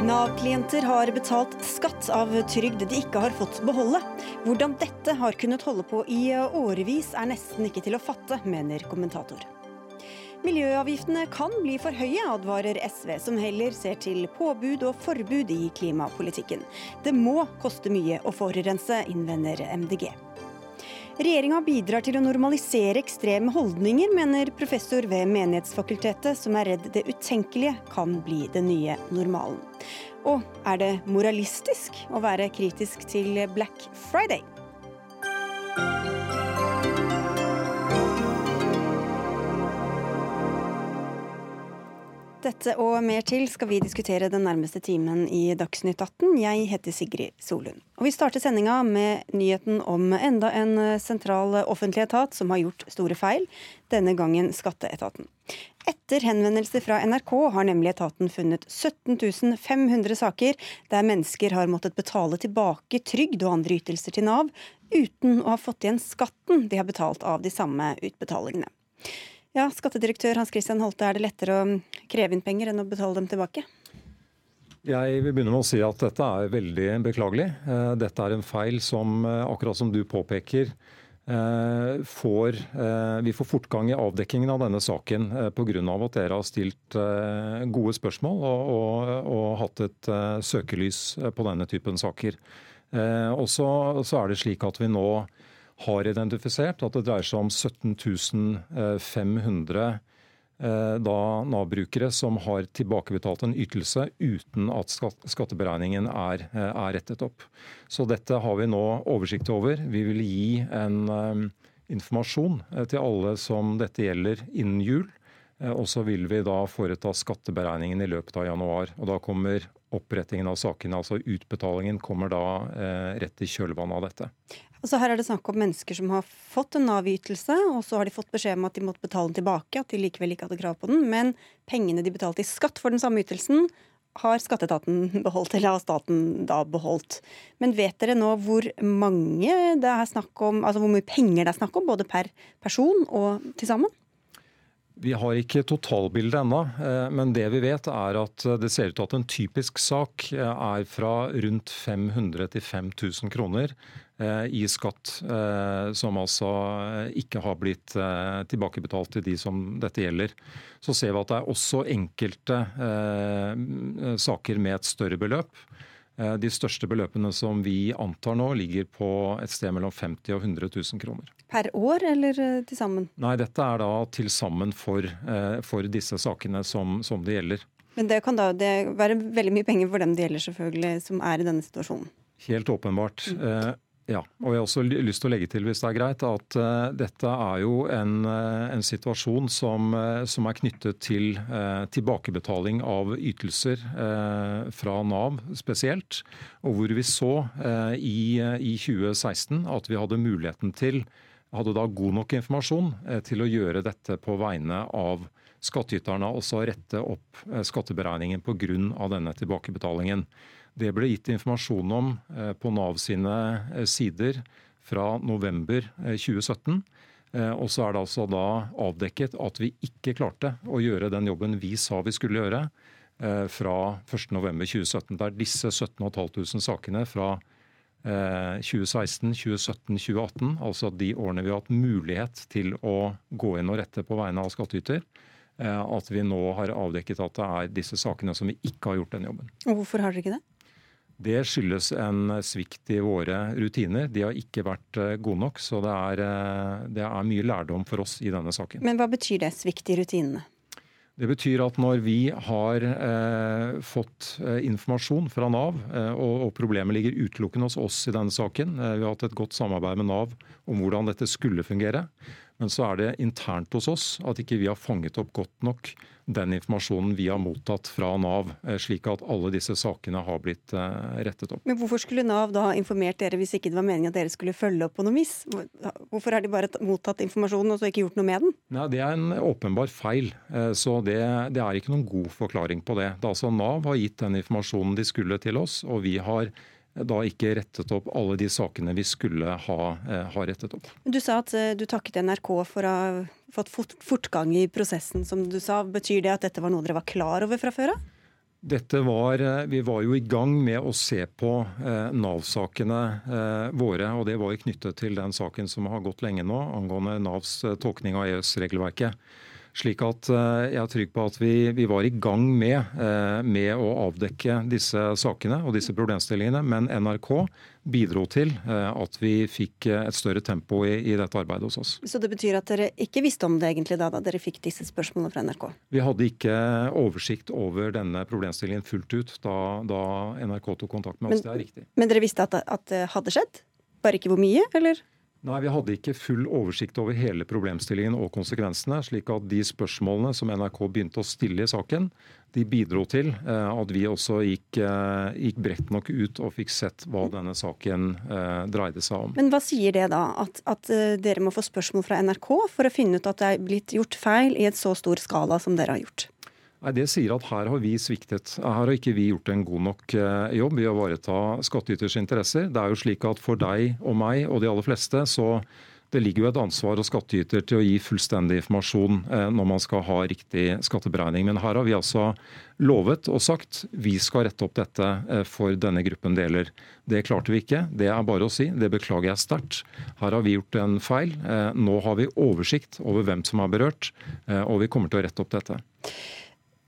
Nav-klienter har betalt skatt av trygd de ikke har fått beholde. Hvordan dette har kunnet holde på i årevis er nesten ikke til å fatte, mener kommentator. Miljøavgiftene kan bli for høye, advarer SV, som heller ser til påbud og forbud i klimapolitikken. Det må koste mye å forurense, innvender MDG. Regjeringa bidrar til å normalisere ekstreme holdninger, mener professor ved Menighetsfakultetet, som er redd det utenkelige kan bli den nye normalen. Og er det moralistisk å være kritisk til Black Friday? Dette og mer til skal vi diskutere den nærmeste timen i Dagsnytt 18. Jeg heter Sigrid Solund. Og Vi starter sendinga med nyheten om enda en sentral offentlig etat som har gjort store feil, denne gangen skatteetaten. Etter henvendelser fra NRK har nemlig etaten funnet 17 500 saker der mennesker har måttet betale tilbake trygd og andre ytelser til Nav uten å ha fått igjen skatten de har betalt av de samme utbetalingene. Ja, Skattedirektør Hans Christian Holte, er det lettere å kreve inn penger enn å betale dem tilbake? Jeg vil begynne med å si at dette er veldig beklagelig. Eh, dette er en feil som, eh, akkurat som du påpeker, eh, får, vi får fortgang i avdekkingen av denne saken pga. at dere har stilt gode spørsmål og, og, og hatt et søkelys på denne typen saker. Og så er det slik at vi nå har identifisert at det dreier seg om 17 500 da Nav-brukere som har tilbakebetalt en ytelse uten at skatteberegningen er, eh, er, rettet opp. Så dette har vi nå oversikt over. Vi vil gi en um, informasjon til alle som dette gjelder innen jul. Og så vil vi da foreta skatteberegningen i løpet av januar. Og da kommer opprettingen av sakene, altså utbetalingen, kommer da eh, rett i kjølvannet av dette. Altså her er det snakk om mennesker som har fått en Nav-ytelse, og så har de fått beskjed om at de måtte betale den tilbake, at de likevel ikke hadde krav på den. Men pengene de betalte i skatt for den samme ytelsen, har skatteetaten beholdt, eller har staten da beholdt. Men vet dere nå hvor mange det er snakk om, altså hvor mye penger det er snakk om, både per person og til sammen? Vi har ikke totalbildet ennå, eh, men det vi vet er at det ser ut til at en typisk sak eh, er fra rundt 500 til 5000 kroner eh, i skatt, som altså ikke har blitt tilbakebetalt til de som dette gjelder. Så ser vi at det er også enkelte saker med et større beløp. Eh, de største beløpene som vi antar nå, ligger på et sted mellom 50 og 100 000 kroner. Per år eller eh, til sammen? Nei, dette er da til sammen for, eh, for disse sakene som, som, det gjelder. Men det kan da det være veldig mye penger for dem det gjelder, selvfølgelig, som er i denne situasjonen? Helt åpenbart. Mm. Ja, og jeg har også lyst til å legge til hvis det er greit, at uh, dette er jo en, uh, en situasjon som, uh, som, er knyttet til tilbakebetaling av ytelser fra Nav spesielt. Og hvor vi så i, i, 2016 at vi hadde muligheten til, hadde da god nok informasjon til å gjøre dette på vegne av skattyterne, altså rette opp skatteberegningen pga. denne tilbakebetalingen. Det ble gitt informasjon om eh, på Nav sine eh, sider fra november 2017. Eh, og så er det altså da avdekket at vi ikke klarte å gjøre den jobben vi sa vi skulle gjøre fra 1.11.2017. Det er disse 17 500 sakene fra 2016, 2017, 2018, altså de årene vi har hatt mulighet til å gå inn og rette på vegne av skattyter, at vi nå har avdekket at det er disse sakene som vi ikke har gjort den jobben. Og Hvorfor har dere ikke det? Det skyldes en svikt i våre rutiner. De har ikke vært eh, gode nok. Så det er, eh, det er, mye lærdom for oss i denne saken. Men hva betyr det, svikt i rutinene? Det betyr at når vi har eh, fått eh, informasjon fra Nav, eh, og, og, problemet ligger utelukkende hos oss i denne saken, eh, vi har hatt et godt samarbeid med Nav om hvordan dette skulle fungere, men så er det internt hos oss at ikke vi har fanget opp godt nok den informasjonen vi har mottatt fra Nav, eh, slik at alle disse sakene har blitt eh, rettet opp. Men Hvorfor skulle Nav da informert dere hvis ikke det var meningen at dere skulle følge opp på noe vis? Hvorfor har de bare mottatt informasjonen og så ikke gjort noe med den? Nei, Det er en åpenbar feil, eh, så det, det er ikke noen god forklaring på det. Det altså Nav har gitt den informasjonen de skulle til oss, og vi har da ikke rettet opp alle de sakene vi skulle ha, ha rettet opp. Du sa at du takket NRK for å ha fått fortgang i prosessen, som du sa. Betyr det at dette var noe dere var klar over fra før av? Dette var, Vi var jo i gang med å se på eh, Nav-sakene eh, våre. og Det var jo knyttet til den saken som har gått lenge nå, angående Navs eh, tolkning av EØS-regelverket. Slik at eh, jeg er trygg på at vi, vi var i gang med, eh, med, å avdekke disse sakene og disse problemstillingene. Men NRK bidro til eh, at vi fikk et større tempo i, i, dette arbeidet hos oss. Så det betyr at dere ikke visste om det egentlig da, da dere fikk disse spørsmålene fra NRK? Vi hadde ikke oversikt over denne problemstillingen fullt ut da, da NRK tok kontakt med oss. Men, det er riktig. Men dere visste at, at det hadde skjedd? Bare ikke hvor mye, eller? Nei, Vi hadde ikke full oversikt over hele problemstillingen og konsekvensene. slik at de spørsmålene som NRK begynte å stille i saken, de bidro til eh, at vi også gikk, eh, gikk, bredt nok ut og fikk sett hva denne saken eh, dreide seg om. Men hva sier det da? At, at dere må få spørsmål fra NRK for å finne ut at det er blitt gjort feil i et så stor skala som dere har gjort? Nei, Det sier at her har vi sviktet. Her har ikke vi gjort en god nok eh, jobb i å ivareta skattyters interesser. Det er jo slik at For deg og meg og de aller fleste så det ligger jo et ansvar hos skattyter til å gi fullstendig informasjon eh, når man skal ha riktig skatteberegning. Men her har vi altså lovet og sagt vi skal rette opp dette eh, for denne gruppen deler. Det klarte vi ikke. Det er bare å si. Det beklager jeg sterkt. Her har vi gjort en feil. Nå har vi oversikt over hvem som er berørt, og vi kommer til å rette opp dette.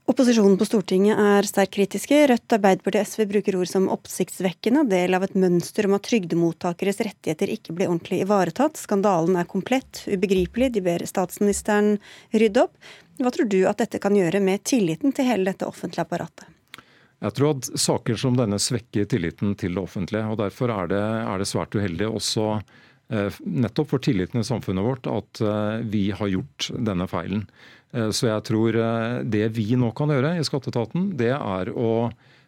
Opposisjonen på Stortinget er sterkt kritiske. Rødt, Arbeiderpartiet og SV bruker ord som oppsiktsvekkende, del av et mønster om at trygdemottakeres rettigheter ikke blir ordentlig ivaretatt. Skandalen er komplett, ubegripelig, de ber statsministeren rydde opp. Hva tror du at dette kan gjøre med tilliten til hele dette offentlige apparatet? Jeg tror at saker som denne svekker tilliten til det offentlige. og Derfor er det, er det svært uheldig også eh, nettopp for tilliten i samfunnet vårt at eh, vi har gjort denne feilen. Eh, så jeg tror eh, det vi nå kan gjøre i skatteetaten, det er å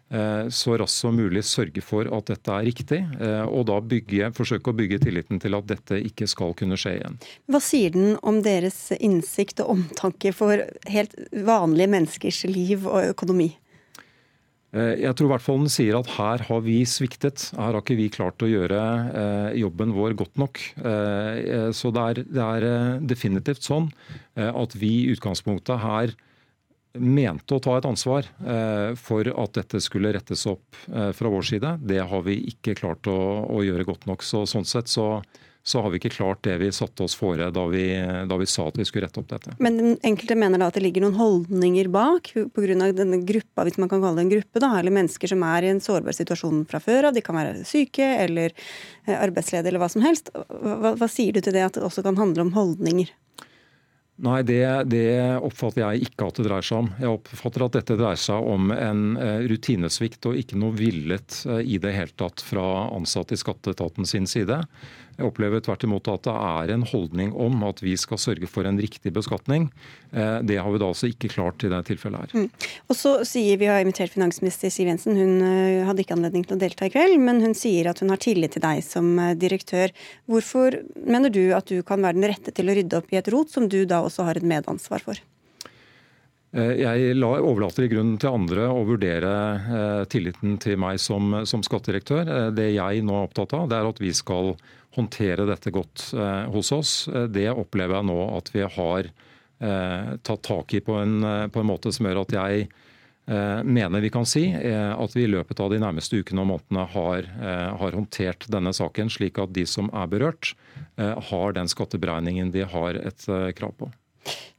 eh, så raskt som mulig sørge for at dette er riktig, og da bygge, forsøke å bygge tilliten til at dette ikke skal kunne skje igjen. Hva sier den om deres innsikt og omtanke for helt vanlige menneskers liv og økonomi? Eh, jeg tror i hvert fall den sier at her har vi sviktet. Her har ikke vi klart å gjøre eh, jobben vår godt nok. Eh, så det er, det er definitivt sånn at vi i utgangspunktet her mente å ta et ansvar for at dette skulle rettes opp fra vår side. Det har vi ikke klart å, å gjøre godt nok. Så, sånn sett så, så har vi ikke klart det vi satte oss fore da vi, da vi sa at vi skulle rette opp dette. Men enkelte mener da at det ligger noen holdninger bak pga. denne gruppa, hvis man kan kalle det en gruppe, da, eller mennesker som er i en sårbar situasjon fra før av. De kan være syke eller eh, arbeidsledige eller hva som helst. Hva, hva sier du til det at det også kan handle om holdninger? Nei, det, det, oppfatter jeg ikke at det dreier seg om. Jeg oppfatter at dette dreier seg om en eh, rutinesvikt og ikke noe villet eh, i det hele tatt fra ansatte i skatteetaten sin side. Jeg opplever tvert imot at det er en holdning om at vi skal sørge for en riktig beskatning. Eh, det har vi da altså ikke klart i dette tilfellet her. Mm. Og så sier Vi har invitert finansminister Siv Jensen. Hun eh, hadde ikke anledning til å delta i kveld, men hun sier at hun har tillit til deg som eh, direktør. Hvorfor mener du at du kan være den rette til å rydde opp i et rot som du da også har et medansvar for? Jeg overlater i grunnen til andre å vurdere tilliten til meg som, som skattedirektør. Det jeg nå er opptatt av, det er at vi skal håndtere dette godt eh, hos oss. Eh, det opplever jeg nå at vi har eh, tatt tak i på en, på en måte som gjør at jeg mener vi kan si at vi i løpet av de nærmeste ukene og månedene har, har, håndtert denne saken, slik at de som er berørt, har den skatteberegningen de har et krav på.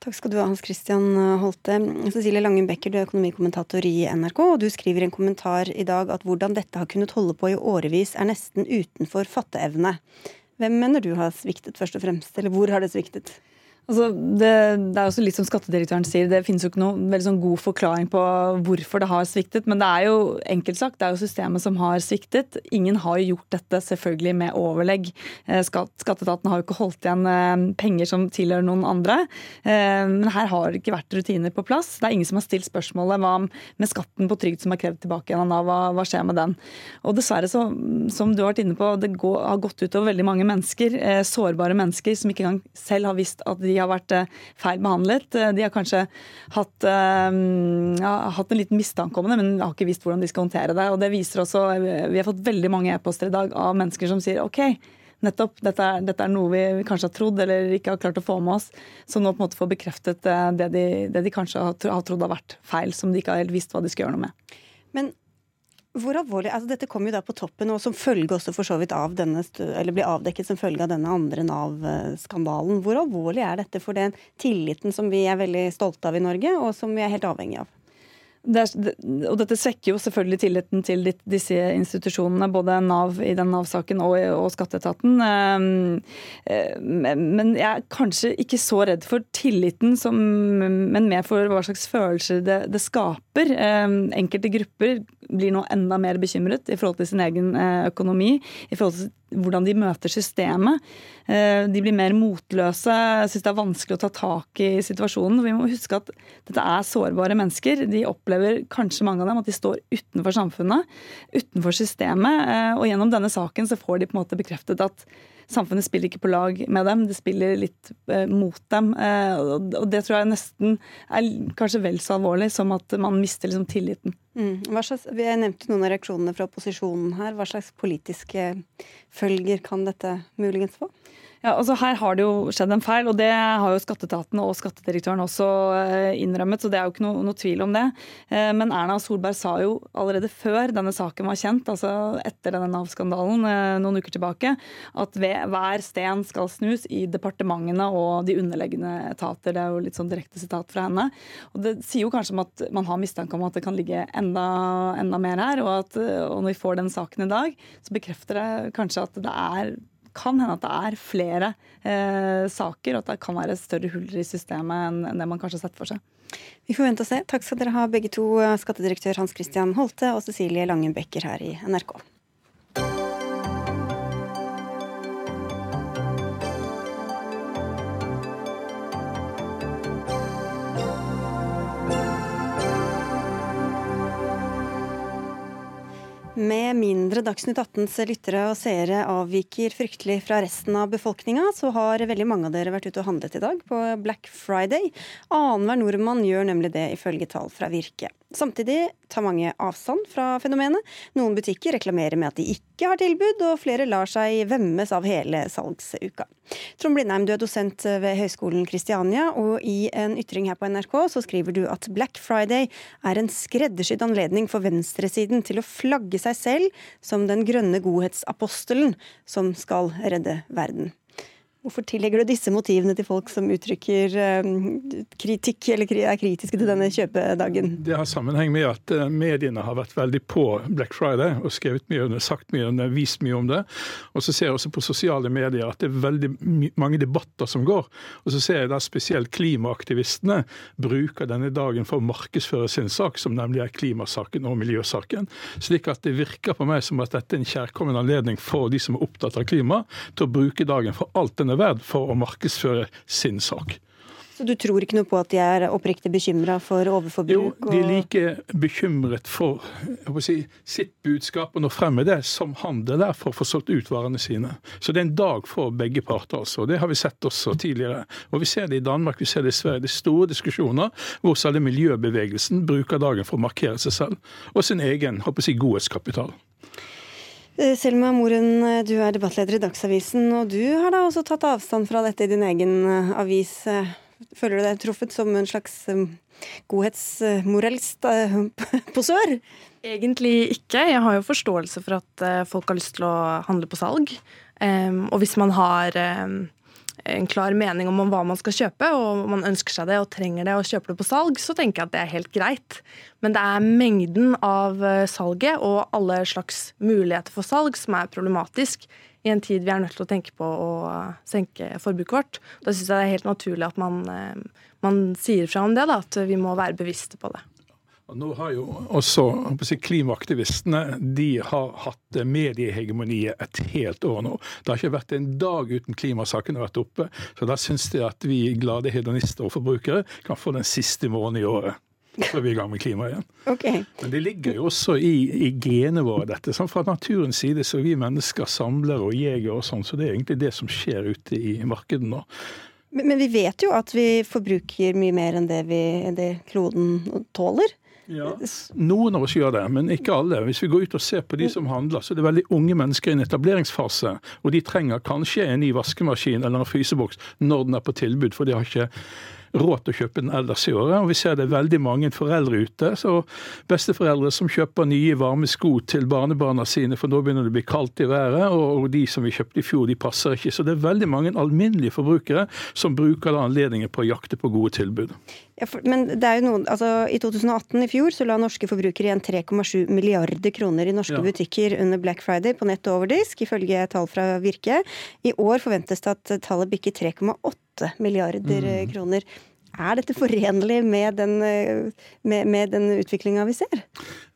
Takk skal du ha, Hans Christian Holte. Cecilie Langen Becker, du er økonomikommentator i NRK, og du skriver i en kommentar i dag at hvordan dette har kunnet holde på i årevis, er nesten utenfor fatteevne. Hvem mener du har sviktet, først og fremst, eller hvor har det sviktet? Altså, det, det, er også litt som skattedirektøren sier, det finnes jo ikke noen veldig sånn god forklaring på hvorfor det har sviktet. Men det er jo enkelt sagt, det er jo systemet som har sviktet. Ingen har jo gjort dette selvfølgelig med overlegg. Eh, skatteetaten har jo ikke holdt igjen eh, penger som tilhører noen andre. Eh, men her har det ikke vært rutiner på plass. Det er ingen som har stilt spørsmålet hva med skatten på trygd som er krevd tilbake igjen av hva, hva, skjer med den. Og dessverre, så, som du har vært inne på, det går, har gått utover veldig mange mennesker. Sårbare mennesker som ikke engang selv har visst at de de har vært feil behandlet. De har kanskje hatt, ja, hatt en liten mistanke om det, men har ikke visst hvordan de skal håndtere det. Og det viser også, Vi har fått veldig mange e-poster i dag av mennesker som sier OK, nettopp, dette er, dette er, noe vi kanskje har trodd eller ikke har klart å få med oss, som nå på en måte får bekreftet det de, det de kanskje har trodd har vært feil, som de ikke har helt visst hva de skal gjøre noe med. Men hvor alvorlig, altså Dette kom jo da på toppen, og som følge også for så vidt av denne, eller ble avdekket som følge av denne andre Nav-skandalen. Hvor alvorlig er dette for den tilliten som vi er veldig stolte av i Norge, og som vi er helt avhengig av? Det er, og dette svekker jo selvfølgelig tilliten til disse institusjonene, både Nav i den Nav-saken og, og, skatteetaten. Ehm, eh, men jeg er kanskje ikke så redd for tilliten, som, men mer for hva slags følelser det, det skaper. Ehm, enkelte grupper blir nå enda mer bekymret i forhold til sin egen eh, økonomi, i forhold til hvordan de møter systemet. Eh, de blir mer motløse, syns det er vanskelig å ta tak i situasjonen. Vi må huske at dette er sårbare mennesker. De opplever kanskje mange av dem at de står utenfor samfunnet, utenfor systemet. Eh, og gjennom denne saken så får de på en måte bekreftet at samfunnet spiller ikke på lag med dem, det spiller litt eh, mot dem. og det tror jeg nesten er kanskje vel så alvorlig som at man mister liksom tilliten. Mm. Slags, vi nevnte noen av reaksjonene fra opposisjonen her. Hva slags politiske følger kan dette muligens få? Ja, altså Her har det jo skjedd en feil, og det har jo skatteetaten og skattedirektøren også eh, innrømmet, så det er jo ikke noe, noe, tvil om det. Eh, men Erna Solberg sa jo allerede før denne saken var kjent, altså etter denne Nav-skandalen eh, noen uker tilbake, at hver sten skal snus i departementene og de underliggende etater. Det er jo litt sånn direkte sitat fra henne. Og Det sier jo kanskje om at man har mistanke om at det kan ligge enda, enda mer her, og, at, og når vi får den saken i dag, så bekrefter det kanskje at det er kan hende at det er flere eh, saker, og at det kan være større huller i systemet enn, det man kanskje har sett for seg. Vi får vente og se. Takk skal dere ha begge to, skattedirektør Hans Christian Holte og Cecilie Langen Becker her i NRK. Med mindre Dagsnytt 18s lyttere og seere avviker fryktelig fra resten av befolkninga, så har veldig mange av dere vært ute og handlet i dag på Black Friday. Annenhver nordmann gjør nemlig det, ifølge tall fra Virke. Samtidig tar mange avstand fra fenomenet. Noen butikker reklamerer med at de ikke har tilbud, og flere lar seg vemmes av hele salgsuka. Trond Blindheim, du er dosent ved Høgskolen Kristiania, og i en ytring her på NRK så skriver du at Black Friday er en skreddersydd anledning for venstresiden til å flagge seg selv som den grønne godhetsapostelen som skal redde verden. Hvorfor tillegger du disse motivene til folk som uttrykker eh, kritikk eller er kritiske til denne kjøpedagen? Det har sammenheng med at eh, mediene har vært veldig på Black Friday og skrevet mye om det, sagt mye om det, vist mye om det. Og så ser jeg også på sosiale medier at det er veldig mange debatter som går. Og så ser jeg da spesielt klimaaktivistene bruker denne dagen for å markedsføre sin sak, som nemlig er klimasaken og miljøsaken. Slik at det virker på meg som at dette er en kjærkommen anledning for de som er opptatt av klima, til å bruke dagen for alt denne verd for å markedsføre sin sak. Så du tror ikke noe på at de er oppriktig bekymra for overforbruk? Jo, de er like bekymret for si, sitt budskap og nå fremme det, som handel er for å få solgt ut varene sine. Så det er en dag for begge parter. altså. Det har vi sett også tidligere. Og Vi ser det i Danmark, vi ser det i Sverige. Det er store diskusjoner hvor særlig miljøbevegelsen bruker dagen for å markere seg selv og sin egen jeg, godhetskapital. Eh, Selma Moren, eh, du er debattleder i Dagsavisen, og du har da også tatt avstand fra dette i din egen eh, avis. Føler du deg truffet som en slags godhetsmoralist-posør? Egentlig ikke. Jeg har jo forståelse for at folk har lyst til å handle på salg. Og hvis man har en klar mening om hva man skal kjøpe, og man ønsker seg det og trenger det og kjøper det på salg, så tenker jeg at det er helt greit. Men det er mengden av eh, salget og alle slags muligheter for salg som er problematisk i en tid vi er nødt til å tenke på å senke forbruket vårt. Da syns jeg det er helt naturlig at man, eh, man sier fra om det, da, at vi må være bevisste på det. Nå har jo også Klimaaktivistene de har hatt mediehegemoniet et helt år nå. Det har ikke vært en dag uten klimasaken har vært oppe. Så da syns de at vi glade hedonister og forbrukere kan få den siste måneden i året. Så er vi i gang med klima igjen. Okay. Men det ligger jo også i, i genene våre, dette. Sånn fra naturens side så er vi mennesker samlere og jegere og sånn, så det er egentlig det som skjer ute i markedet nå. Men, men vi vet jo at vi forbruker mye mer enn det, vi, det kloden tåler. Ja. Noen av oss gjør det, men ikke alle. Hvis vi går ut og ser på de som handler, så er det veldig unge mennesker i en etableringsfase. Og de trenger kanskje en ny vaskemaskin eller en fryseboks når den er på tilbud, for de har ikke råd til å kjøpe den ellers i året. Og vi ser det er veldig mange foreldre ute. så Besteforeldre som kjøper nye varme sko til barnebarna sine, for nå begynner det å bli kaldt i været. Og de som vi kjøpte i fjor, de passer ikke. Så det er veldig mange alminnelige forbrukere som bruker da anledningen på å jakte på gode tilbud. Ja, for, men det er jo noen, altså I 2018 i fjor så la norske forbrukere igjen 3,7 milliarder kroner i norske ja. butikker under Black Friday på nett og overdisk, ifølge tall fra Virke. I år forventes det at tallet bikker 3,8 milliarder mm. kroner. Er dette forenlig med den, med, med den utviklinga vi ser?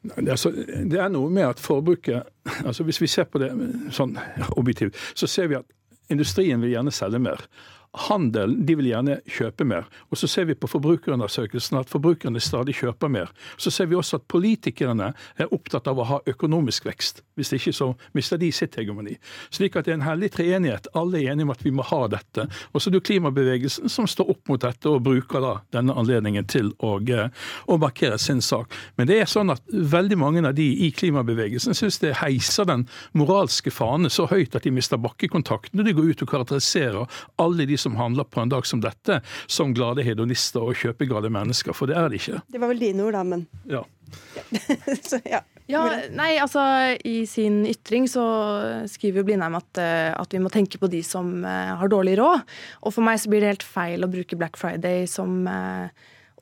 Det er, så, det er, noe med at forbruket altså Hvis vi ser på det sånn objektivt, så ser vi at industrien vil gjerne selge mer. Handelen de vil gjerne kjøpe mer. Og Så ser vi på forbrukerundersøkelsen at forbrukerne stadig kjøper mer. Så ser vi også at politikerne er opptatt av å ha økonomisk vekst. Hvis ikke så mister de sitt hegemoni. Slik at det er en hellig treenighet. Alle er enige om at vi må ha dette. Og så er det klimabevegelsen som står opp mot dette og bruker da denne anledningen til å, eh, å markere sin sak. Men det er sånn at veldig mange av de i klimabevegelsen syns det heiser den moralske fane så høyt at de mister bakkekontakten når de går ut og karakteriserer alle de som handler på en dag som dette, som glade hedonister og kjøpeglade mennesker. For det er de ikke. Det var vel dine ord, da, men Ja. så, ja. Ja, nei, altså I sin ytring så skriver jo Blindheim at, eh, at, vi må tenke på de som uh, har dårlig råd. Og for meg så blir det helt feil å bruke Black Friday som uh,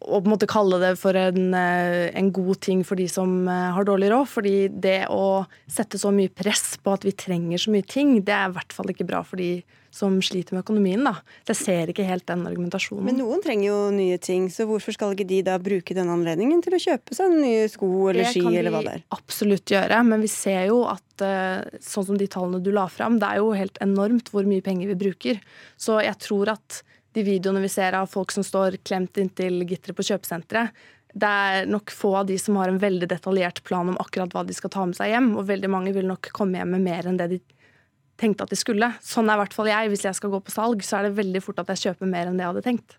og på en måte kalle det for en, en, god ting for de som har dårlig råd. Fordi det å sette så mye press på at vi trenger så mye ting, det er i hvert fall ikke bra for de som sliter med økonomien. da. Så jeg ser ikke helt den argumentasjonen. Men noen trenger jo nye ting, så hvorfor skal ikke de da bruke den anledningen til å kjøpe seg nye sko eller ski eller hva det er? Det kan vi absolutt gjøre, men vi ser jo at eh, sånn som de tallene du la fram, det er jo helt enormt hvor mye penger vi bruker. Så jeg tror at de videoene vi ser av folk som står klemt inntil gitteret på kjøpesenteret, det er nok få av de som har en veldig detaljert plan om akkurat hva de skal ta med seg hjem, og veldig mange vil nok komme hjem med mer enn det de tenkte at de skulle. Sånn er i hvert fall jeg. Hvis jeg skal gå på salg, så er det veldig fort at jeg kjøper mer enn det jeg hadde tenkt.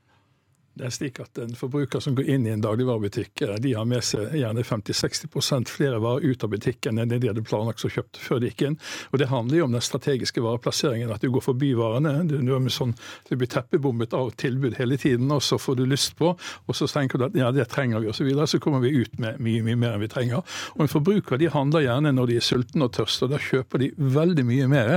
Det er slik at En forbruker som går inn i en dagligvarebutikk, eh, de har med seg gjerne 50-60 flere varer ut av butikken enn det de hadde planlagt og kjøpt før de gikk inn. Og Det handler jo om den strategiske vareplasseringen. At du går forbi varene. Du, sånn, du blir teppebombet av tilbud hele tiden, og så får du lyst på, og så tenker du at ja, det trenger vi, osv. Så, videre, så kommer vi ut med mye mye mer enn vi trenger. Og En forbruker de handler gjerne når de er sultne og tørste, og da kjøper de veldig mye mer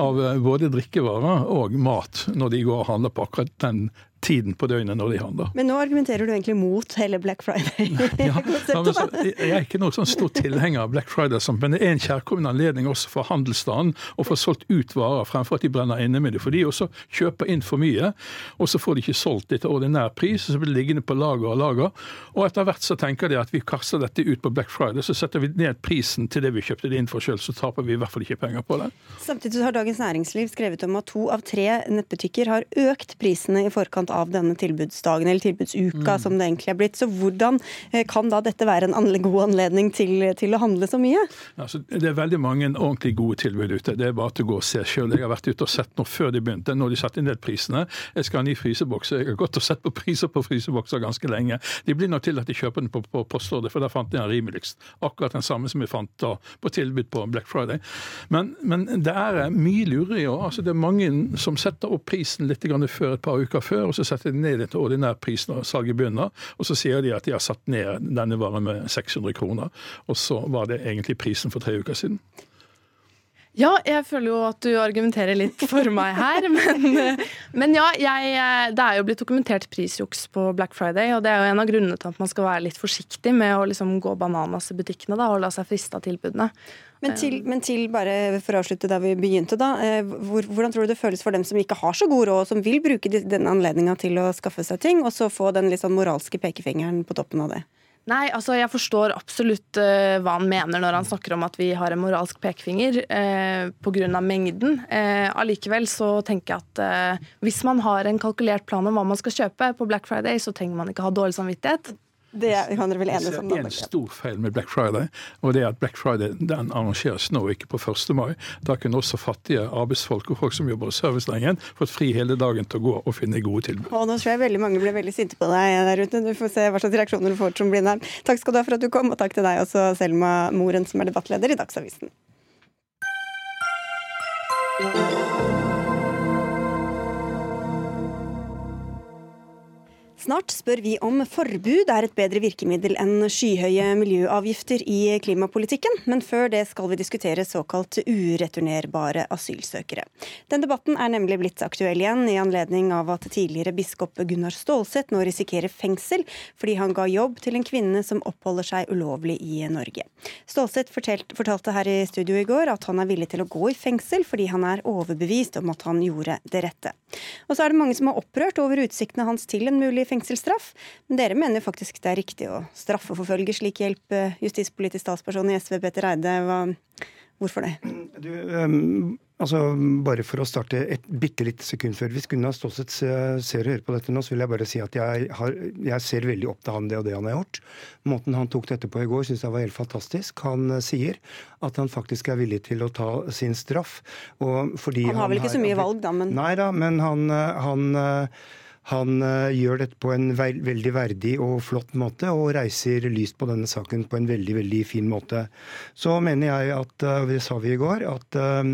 av eh, både drikkevarer og mat når de går og handler på akkurat den tiden på døgnet når de handler. Men nå argumenterer du egentlig mot hele Black Friday. ja, jeg er ikke noen sånn stor tilhenger av Black Friday, men det er en kjærkommen anledning også for handelsstanden å få solgt ut varer fremfor at de brenner inne med det. For de også kjøper inn for mye, og så får de ikke solgt det til ordinær pris, og så blir det liggende på lager og lager. Og etter hvert så tenker de at vi kaster dette ut på Black Friday, så setter vi ned prisen til det vi kjøpte det inn for sjøl, så taper vi i hvert fall ikke penger på det. Samtidig har Dagens Næringsliv skrevet om at to av tre nettbutikker har økt prisene i forkant av denne tilbudsdagen, eller tilbudsuka mm. som det egentlig er blitt. Så hvordan eh, kan da dette være en god anledning til, til å handle så mye? Altså, det er veldig mange ordentlig gode tilbud ute. Det er bare til å gå og se sjøl. Jeg har vært ute og sett nå før de begynte, når de satte del prisene. Jeg skal ha ny fryseboks. Jeg har gått og sett på priser på frysebokser ganske lenge. De blir nok til at de kjøper den på, på postorder, for da fant de den rimeligst. Akkurat den samme som vi fant da på tilbud på Black Friday. Men, men det er mye lurere i år. Altså, det er mange som setter opp prisen litt før et par uker før. og så setter de ned til ordinærprisen når salget begynner. Og så sier de at de har satt ned denne varen med 600 kroner. Og så var det egentlig prisen for tre uker siden. Ja, jeg føler jo at du argumenterer litt for meg her. Men, men ja, jeg, det er jo blitt dokumentert prisjuks på Black Friday. Og det er jo en av grunnene til at man skal være litt forsiktig med å liksom gå bananas i butikkene da, og la seg friste av tilbudene. Men til, men til, bare for å avslutte der vi begynte, da. Eh, hvordan tror du det føles for dem som ikke har så god råd, som vil bruke denne anledninga til å skaffe seg ting, og så få den litt sånn moralske pekefingeren på toppen av det? Nei, altså jeg forstår absolutt uh, hva han mener når han snakker om at vi har en moralsk pekefinger uh, pga. mengden. Uh, allikevel så tenker jeg at uh, hvis man har en kalkulert plan om hva man skal kjøpe på Black Friday, så trenger man ikke ha dårlig samvittighet. Det kan dere vel enes om? Det er en stor feil med Black Friday, og det er at Black Friday den arrangeres nå, ikke på 1. mai. Da kunne også fattige arbeidsfolk og folk som jobber i servicenæringen, fått fri hele dagen til å gå og finne gode tilbud. Og nå tror jeg veldig mange blir veldig sinte på deg der ute. Du får se hva slags reaksjoner du får, som blindern. Takk skal du ha for at du kom, og takk til deg også, Selma Moren, som er debattleder i Dagsavisen. Snart spør vi om forbud er et bedre virkemiddel enn skyhøye miljøavgifter i klimapolitikken, men før det skal vi diskutere såkalt ureturnerbare asylsøkere. Den debatten er nemlig blitt aktuell igjen i anledning av at tidligere biskop Gunnar Stålseth nå risikerer fengsel fordi han ga jobb til en kvinne som oppholder seg ulovlig i Norge. Stålseth fortalte her i studio i går at han er villig til å gå i fengsel fordi han er overbevist om at han gjorde det rette. Og så er det mange som er opprørt over utsiktene hans til en mulig fengselsstraff. Men dere mener faktisk det er riktig å straffeforfølge slik hjelp eh, justispolitisk statsperson i SV, Petter Eide. Hva, hvorfor det? Du, um, altså Bare for å starte et bitte lite sekund før. Hvis Gunnar Stålseth ser og hører på dette nå, så vil jeg bare si at jeg, har, jeg ser veldig opp til han det og det han har gjort. Måten han tok dette på i går, syns jeg var helt fantastisk. Han uh, sier at han faktisk er villig til å ta sin straff. han har vel ikke så mye valg, da, men Nei da, men han, han han uh, gjør dette på en ve veldig verdig og flott måte, og reiser lyst på denne saken på en veldig veldig fin måte. Så mener jeg at, uh, det sa vi i går, at uh,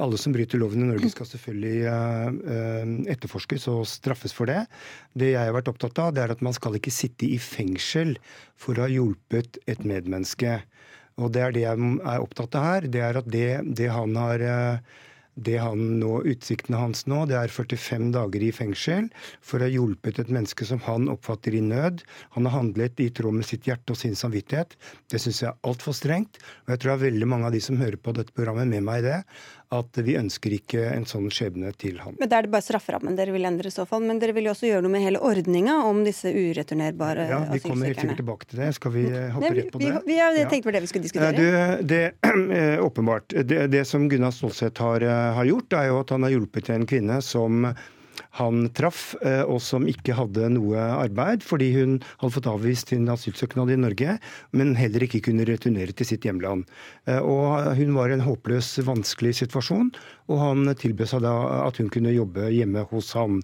alle som bryter loven i Norge skal selvfølgelig etterforskes og straffes for det. Det jeg har vært opptatt av, det er at man skal ikke sitte i fengsel for å ha hjulpet et medmenneske. Og det er det jeg er opptatt av her. Det er at det, det han har han nå, Utsiktene hans nå det er 45 dager i fengsel for å ha hjulpet et menneske som han oppfatter i nød. Han har handlet i tråd med sitt hjerte og sin samvittighet. Det syns jeg er altfor strengt. Og jeg tror det er veldig mange av de som hører på dette programmet med meg i det, at vi ønsker ikke en sånn skjebne til ham. Men Da er det bare strafferammen dere vil endre i så fall. Men dere vil jo også gjøre noe med hele ordninga om disse ureturnerbare asylsøkerne. Ja, vi kommer helt sikkert tilbake til det. Skal vi eh, hoppe rett på det? Vi, vi, vi tenkte på det vi skulle diskutere. Det, det, eh, åpenbart. Det, det som Gunnar Stålseth har, eh, har gjort, er jo at han har hjulpet en kvinne som han traff, eh, og som ikke hadde noe arbeid fordi hun hadde fått avvist sin asylsøknad i Norge, men heller ikke kunne returnere til sitt hjemland. Eh, og Hun var i en håpløs, vanskelig situasjon, og han tilbød seg da at hun kunne jobbe hjemme hos han.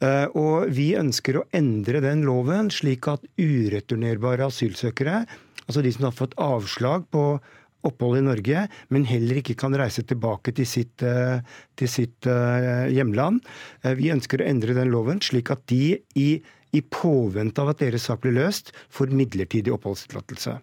Eh, og Vi ønsker å endre den loven slik at ureturnerbare asylsøkere, altså de som har fått avslag på opphold i Norge, men heller ikke kan reise tilbake til sitt, eh, til sitt eh, hjemland. Eh, vi ønsker å endre den loven slik at de i, i påvente av at deres sak blir løst, får midlertidig oppholdstillatelse.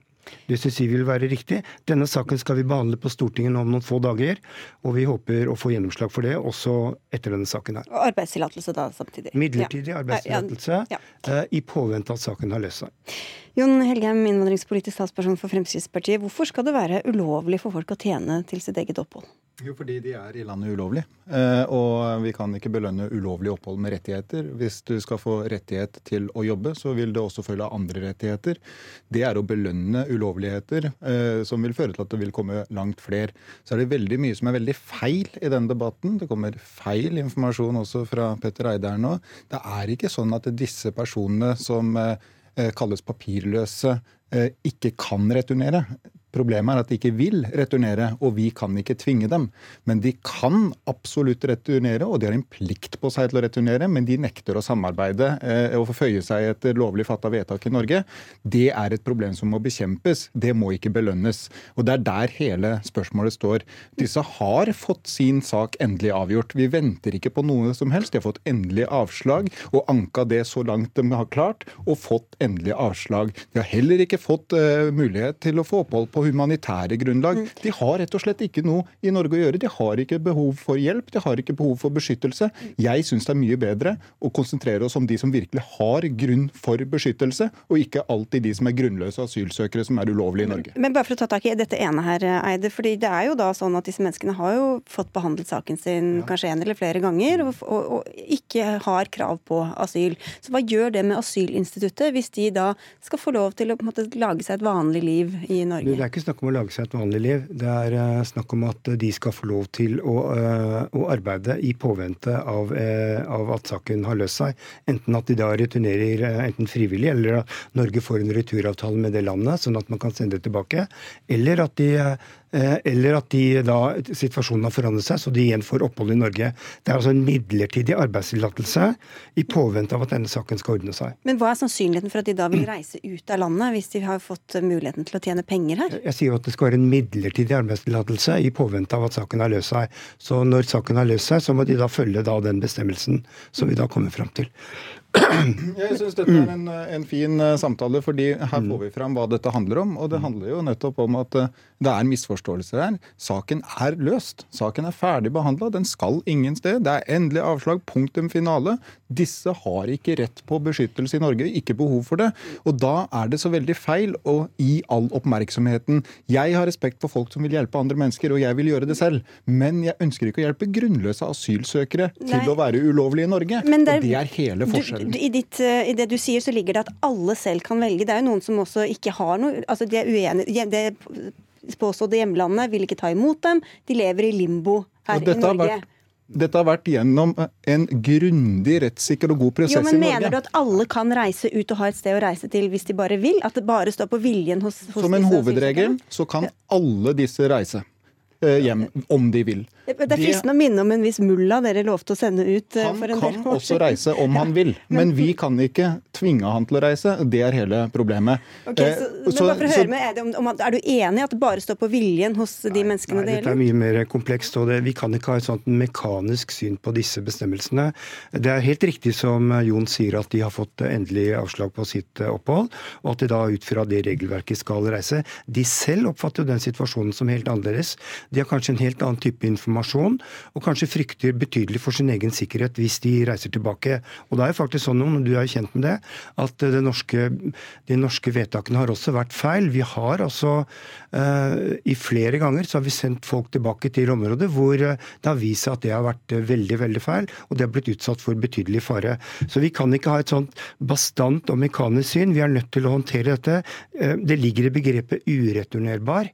Det syns vi vil være riktig. Denne saken skal vi behandle på Stortinget om noen få dager. Og vi håper å få gjennomslag for det også etter denne saken her. Og arbeidstillatelse da samtidig? Midlertidig ja. arbeidstillatelse ja. Ja. i påvente av at saken har løst seg. Jon Helgheim, innvandringspolitisk statsperson for Fremskrittspartiet. Hvorfor skal det være ulovlig for folk å tjene til sitt eget opphold? Jo, fordi de er i landet ulovlig. Eh, og vi kan ikke belønne ulovlig opphold med rettigheter. Hvis du skal få rettighet til å jobbe, så vil det også følge andre rettigheter. Det er å belønne ulovligheter, eh, som vil føre til at det vil komme langt flere. Så er det veldig mye som er veldig feil i denne debatten. Det kommer feil informasjon også fra Petter Eide her nå. Det er ikke sånn at disse personene som eh, kalles papirløse, ikke kan returnere. Problemet er at de ikke vil returnere, og vi kan ikke tvinge dem. Men de kan absolutt returnere, og de har en plikt på seg til å returnere, men de nekter å samarbeide eh, og forføye seg etter lovlig fatta vedtak i Norge. Det er et problem som må bekjempes. Det må ikke belønnes. Og det er der hele spørsmålet står. Disse har fått sin sak endelig avgjort. Vi venter ikke på noe som helst. De har fått endelig avslag og anka det så langt de har klart, og fått endelig avslag. De har heller ikke fått uh, mulighet til å få opphold på humanitære grunnlag. Mm. De har rett og slett ikke noe i Norge å gjøre. De har ikke behov for hjelp, de har ikke behov for beskyttelse. Jeg syns det er mye bedre å konsentrere oss om de som virkelig har grunn for beskyttelse, og ikke alltid de som er grunnløse asylsøkere som er ulovlige i Norge. Men bare for å ta tak i dette ene her, Eide. fordi det er jo da sånn at disse menneskene har jo fått behandlet saken sin ja. kanskje en eller flere ganger, og, og, og ikke har krav på asyl. Så hva gjør det med asylinstituttet hvis de da skal få lov til å måte, lage seg et vanlig liv i Norge? Det er ikke snakk om å lage seg et vanlig liv. Det er uh, snakk om at de skal få lov til å, uh, å arbeide i påvente av, uh, av, at saken har løst seg. Enten at de da returnerer enten frivillig, eller at Norge får en returavtale med det landet, sånn at man kan sende det tilbake. Eller at de eller at de da, situasjonen har forandret seg, så de igjen får opphold i Norge. Det er altså en midlertidig arbeidstillatelse i påvente av at denne saken skal ordne seg. Men hva er sannsynligheten for at de da vil reise ut av landet, hvis de har fått muligheten til å tjene penger her? Jeg sier jo at det skal være en midlertidig arbeidstillatelse i påvente av at saken har løst seg. Så når saken har løst seg, så må de da følge da den bestemmelsen som vi da kommer fram til. Jeg syns dette er en, en, fin eh, samtale, fordi her får vi fram hva dette handler om. Og det handler jo nettopp om at eh, det er misforståelser her. Saken er løst. Saken er ferdig behandla. Den skal ingen sted. Det er endelig avslag. Punktum finale. Disse har ikke rett på beskyttelse i Norge, ikke behov for det. Og da er det så veldig feil å gi all oppmerksomheten Jeg har respekt for folk som vil hjelpe andre mennesker, og jeg vil gjøre det selv. Men jeg ønsker ikke å hjelpe grunnløse asylsøkere Nei. til å være ulovlige i Norge. Det er, og det er hele forskjellen. I, ditt, eh, I, det du sier, så ligger det at alle selv kan velge. Det er jo noen som også ikke har noe altså De er uenige. Det påståtte hjemlandet vil ikke ta imot dem. De lever i limbo her i Norge. Vært, dette har vært gjennom en grundig, rettssikker og god prosess jo, men i Norge. Mener du at alle kan reise ut og ha et sted å reise til hvis de bare vil? At det bare står på viljen hos, hos Som en hovedregel så kan alle disse reise. Eh, hjem, om de vil. Det er fristende å minne om en viss mulla dere lovte å sende ut han for en del år Han kan også reise om han vil, men vi kan ikke tvinge han til å reise. Det er hele problemet. Okay, så, men så, bare for å høre med, er, det, om, er, du enig i at det bare står på viljen hos de nei, menneskene nei, det gjelder? Dette er mye mer komplekst. og det, Vi kan ikke ha et sånt mekanisk syn på disse bestemmelsene. Det er helt riktig som Jon sier, at de har fått endelig avslag på sitt opphold, og at de da ut fra det regelverket skal reise. De selv oppfatter jo den situasjonen som helt annerledes. De har kanskje en helt annen type informasjon, og kanskje frykter betydelig for sin egen sikkerhet hvis de reiser tilbake. Og det er jo faktisk sånn, og du er kjent med det, at det norske, de norske vedtakene har også vært feil. Vi har altså uh, i flere ganger så har vi sendt folk tilbake til områder hvor det har vist seg at det har vært veldig, veldig feil, og det har blitt utsatt for betydelig fare. Så vi kan ikke ha et sånt bastant og mekanisk syn. Vi er nødt til å håndtere dette. Det ligger i begrepet ureturnerbar.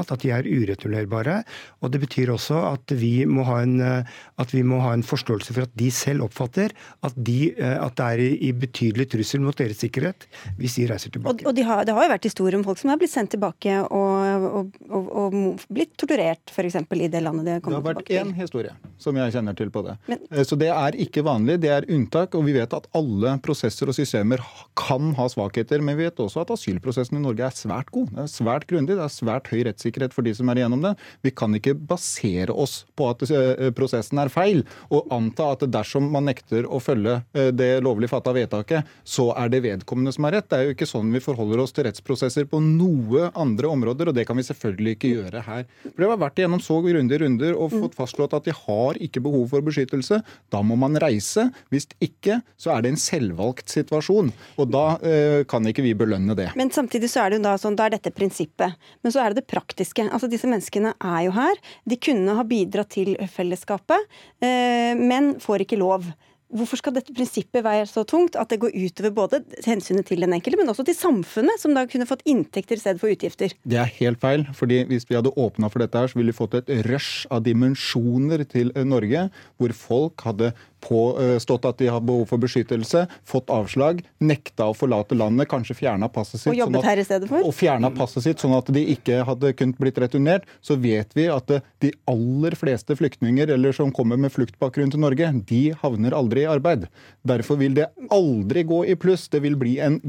At de er ureturnerbare. Og det betyr også at vi, må ha en, at vi må ha en forståelse for at de selv oppfatter at, de, at det er i betydelig trussel mot deres sikkerhet hvis de reiser tilbake. Og, og de har, Det har jo vært historier om folk som har blitt sendt tilbake og, og, og blitt torturert f.eks. i det landet de har kommet tilbake til. Det har vært én historie som jeg kjenner til på det. Men, eh, Så det er ikke vanlig, det er unntak. Og vi vet at alle prosesser og systemer kan ha svakheter. Men vi vet også at asylprosessen i Norge er svært god. Det er svært grundig, det er svært høy rettssikkerhet for de som er igjennom det. Vi kan ikke basere oss på at eh, prosessen er feil, og anta at dersom man nekter å følge eh, det lovlig fatta vedtaket, så er det vedkommende som har rett. Det er jo ikke sånn vi forholder oss til rettsprosesser på noe andre områder, og det kan vi selvfølgelig ikke gjøre her. For Det har vært igjennom så grundige runder og fått fastslått at de har ikke behov for beskyttelse. Da må man reise. Hvis ikke, så er det en selvvalgt situasjon. Og da eh, kan ikke vi belønne det. Men samtidig så er det jo da sånn, da er dette prinsippet. Men så er det det praktiske. Altså Disse menneskene er jo her. De kunne ha bidratt til fellesskapet, eh, men får ikke lov. Hvorfor skal dette prinsippet være så tungt at det går utover både hensynet til den enkelte, men også til samfunnet, som da kunne fått inntekter i stedet for utgifter? Det er helt feil. fordi Hvis vi hadde åpna for dette, her, så ville vi fått et rush av dimensjoner til Norge, hvor folk hadde påstått at de har behov for beskyttelse, fått avslag, nekta å forlate landet, kanskje fjerna passet sitt. Og jobbet sånn at, her i stedet for? Og fjerna passet sitt, sånn at de ikke hadde kunnet blitt returnert. Så vet vi at de aller fleste flyktninger eller som kommer med fluktbakgrunn til Norge, de havner aldri i arbeid. Derfor vil det aldri gå i pluss. Det vil bli en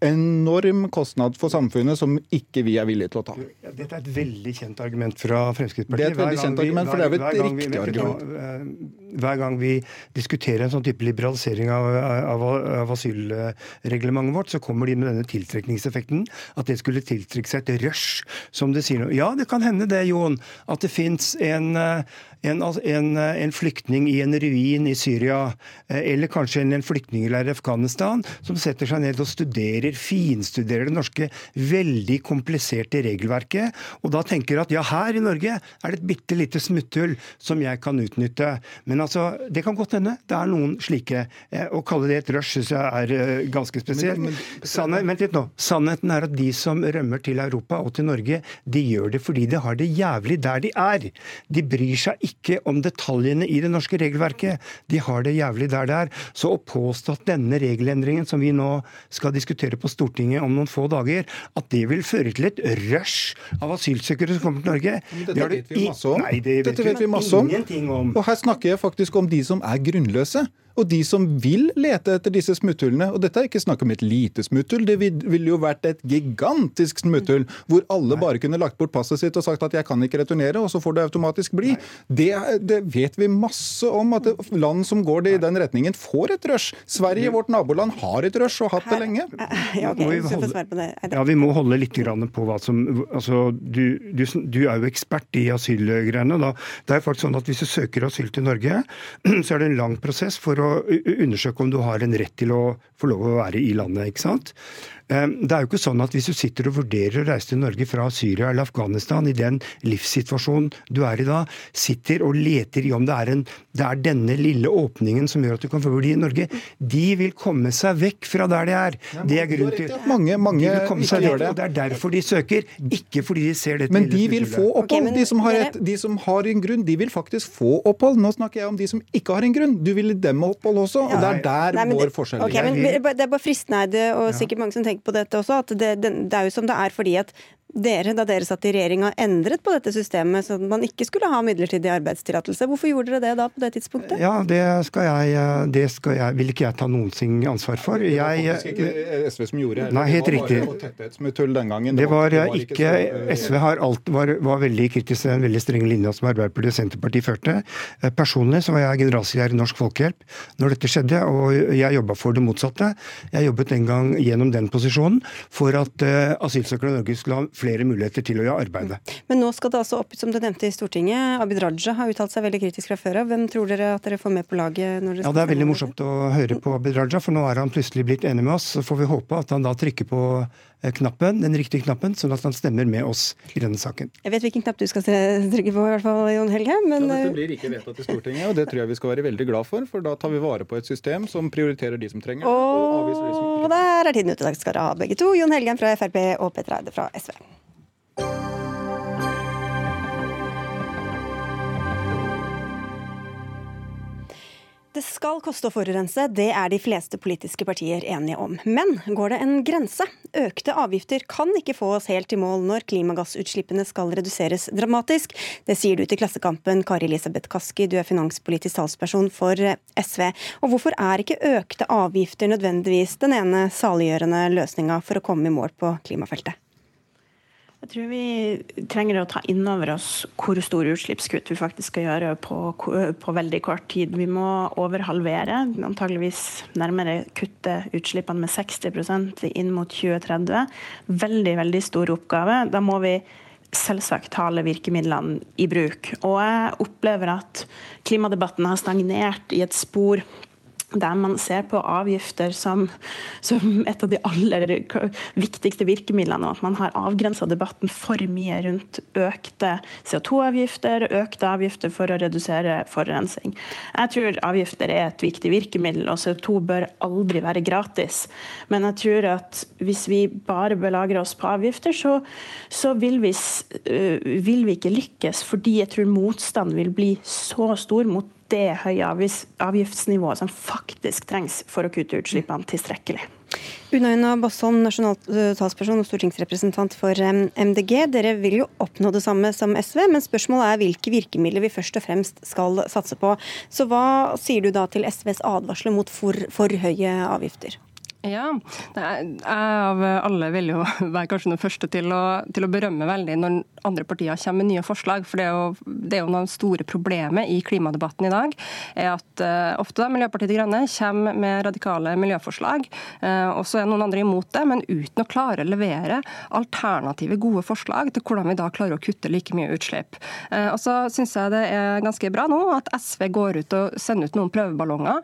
enorm kostnad for samfunnet som ikke vi er villige til å ta. Dette er et veldig kjent argument fra Fremskrittspartiet. Det er et veldig kjent argument, for det er jo et riktig argument. Hver gang vi diskuterer en sånn type liberalisering av, av, av asylreglementet vårt, så kommer de med denne tiltrekningseffekten. At det skulle tiltrekke seg et rush, som det sier. Ja, det kan hende det, Jon, at det fins en en, en, en, flyktning i en ruin i Syria, eh, eller kanskje en, en flyktningleir i Afghanistan, som setter seg ned og studerer, finstuderer det norske veldig kompliserte regelverket, og da tenker at ja, her i Norge er det et bitte lite smutthull som jeg kan utnytte. Men altså, det kan godt hende. Det er noen slike. Eh, å kalle det et rush syns jeg er eh, ganske spesielt. Men, men, Sannhet, vent litt nå. Sannheten er at de som rømmer til Europa og til Norge, de gjør det fordi de har det jævlig der de er. De bryr seg ikke om detaljene i det norske regelverket. De har det jævlig der det er. Så å påstå at denne regelendringen som vi nå skal diskutere på Stortinget om noen få dager, at det vil føre til et rush av asylsøkere som kommer til Norge Men dette vet vi masse om. Nei, det vet, dette vet vi masse om. om. Og her snakker jeg faktisk om de som er grunnløse og de som vil lete etter disse smutthullene. Og dette er ikke snakk om et lite smutthull, det ville jo vært et gigantisk smutthull hvor alle bare kunne lagt bort passet sitt og sagt at jeg kan ikke returnere, og så får du automatisk bli. Det, det, vet vi masse om, at land som går det i den retningen, får et rush. Sverige, vårt naboland, har et rush og hatt det lenge. Ja, okay, vi, holde, ja, vi må holde litt på hva som altså, du, du, du er jo ekspert i asylgreiene. Det er faktisk sånn at Hvis du søker asyl til Norge, så er det en lang prosess for å å undersøke om du har en rett til å få lov å være i landet. ikke sant? Ehm, det er jo ikke sånn at hvis du sitter og vurderer å reise til Norge fra Syria eller Afghanistan i den livssituasjonen du er i da, sitter og leter i om det er, en, det er denne lille åpningen som gjør at du kan få bli i Norge. De vil komme seg vekk fra der de er. Det er grunnen til Mange, mange de ikke gjør det. Det er derfor de søker, ikke fordi de ser dette Men de vil få opphold. De, som et, de, som har en grunn, de vil faktisk få opphold. Nå snakker jeg om de som ikke har en grunn. Du vil dem opphold også, og det er der vår forskjell ligger. Okay, det er bare fristende, og sikkert mange som tenker tenkt på dette også, at det, det, det er jo som det er fordi at dere, da dere satt i regjering, har endret på dette systemet, så man ikke skulle ha midlertidig arbeidstillatelse. Hvorfor gjorde dere det da på det tidspunktet? Ja, Det skal jeg, det skal jeg, vil ikke jeg ta noen ting ansvar for. Jeg, det var faktisk ikke SV som gjorde det. Nei, helt riktig. Det var, det var ikke, ikke SV har alt, var, var veldig kritisk til den veldig strenge linja som Arbeiderpartiet og Senterpartiet førte. Eh, personlig så var jeg generalsekretær i Norsk Folkehjelp når dette skjedde, og jeg jobba for det motsatte. Jeg jobbet en gang gjennom den posisjonen for at uh, asylsøkere i Norge skulle ha flere muligheter til å gjøre arbeidet. Mm. Men nå skal det altså opp, som du nevnte i Stortinget, Abid Raja har uttalt seg veldig kritisk fra før av. Hvem tror dere at dere får med på laget? når dere Ja, Det er veldig morsomt å høre på Abid Raja, for nå er han plutselig blitt enig med oss. Så får vi håpe at han da trykker på knappen, den riktige knappen, sånn at han stemmer med oss i denne saken. Jeg vet hvilken knapp du skal trykke på, i hvert fall, Jon Helge. Men... Ja, dette blir ikke vedtatt i Stortinget, og det tror jeg vi skal være veldig glad for. For da tar vi vare på et system som prioriterer de som trenger det. Og, og de som ikke. Og der er tiden ute. Takk skal dere ha, begge to. Jon Helgen fra Frp og Petter Eide fra SV. Det skal koste å forurense, det er de fleste politiske partier enige om. Men går det en grense? Økte avgifter kan ikke få oss helt i mål når klimagassutslippene skal reduseres dramatisk. Det sier du til Klassekampen, Kari Elisabeth Kaski, du er finanspolitisk talsperson for SV. Og hvorfor er ikke økte avgifter nødvendigvis den ene saliggjørende løsninga for å komme i mål på klimafeltet? Jeg tror vi trenger å ta inn over oss hvor store utslippskutt vi faktisk skal gjøre på, på veldig kort tid. Vi må overhalvere, antageligvis nærmere kutte utslippene med 60% inn mot 2030. Veldig, veldig stor oppgave. Da må vi selvsagt ta alle virkemidlene i bruk. Og jeg opplever at klimadebatten har stagnert i et spor der man ser på avgifter som, som, et av de aller viktigste virkemidlene, og at man har avgrensa debatten for mye rundt økte CO2-avgifter, økte avgifter for å redusere forurensning. Jeg tror avgifter er et viktig virkemiddel, og CO2 bør aldri være gratis. Men jeg tror at hvis vi bare belager oss på avgifter, så, så vil, vi, uh, vil vi ikke lykkes, fordi jeg tror motstanden vil bli så stor mot det høye avgiftsnivået som faktisk trengs for å kutte utslippene tilstrekkelig. Unaina Bosholm, nasjonal talsperson og stortingsrepresentant for MDG. Dere vil jo oppnå det samme som SV, men spørsmålet er hvilke virkemidler vi først og fremst skal satse på. Så hva sier du da til SVs advarsler mot for, for høye avgifter? Ja, jeg av alle vil jo være kanskje den første til å, til å, berømme veldig når andre partier kommer med nye forslag. For det er jo, det er jo noe store problemet i klimadebatten i dag. er at uh, Ofte da, Miljøpartiet De Grønne kommer med radikale miljøforslag, uh, og så er noen andre imot det, men uten å klare å levere alternative, gode forslag til hvordan vi da klarer å kutte like mye utslipp. Uh, og så syns jeg det er ganske bra nå at SV går ut og sender ut noen prøveballonger.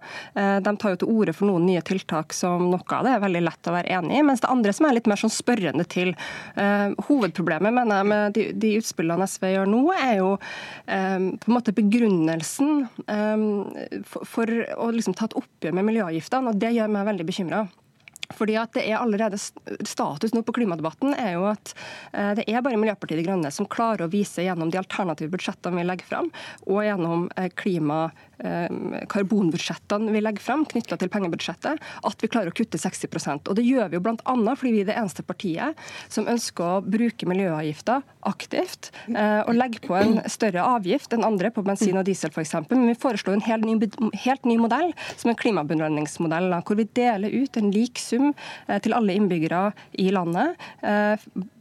De tar jo til orde for noen nye tiltak som nok av det er veldig lett å være enig i, mens det andre som er litt mer sånn spørrende til. Uh, hovedproblemet mener jeg med de, de, utspillene SV gjør nå, er jo um, på en måte begrunnelsen um, for, for, å liksom ta et oppgjør med miljøavgiftene, og det gjør meg veldig bekymra. Fordi at det er allerede Status nå på klimadebatten er jo at det er bare Miljøpartiet De Grønne som klarer å vise gjennom de alternative budsjettene vi legger fram, og gjennom klima karbonbudsjettene vi legger frem knytta til pengebudsjettet, at vi klarer å kutte 60% Og Det gjør vi jo bl.a. fordi vi er det eneste partiet som ønsker å bruke miljøavgifter aktivt eh, og legge på en større avgift enn andre på bensin og diesel f.eks. Men vi foreslår en helt ny, helt ny modell, som en klimabelønningsmodell, hvor vi deler ut en lik sum eh, til alle innbyggere i landet.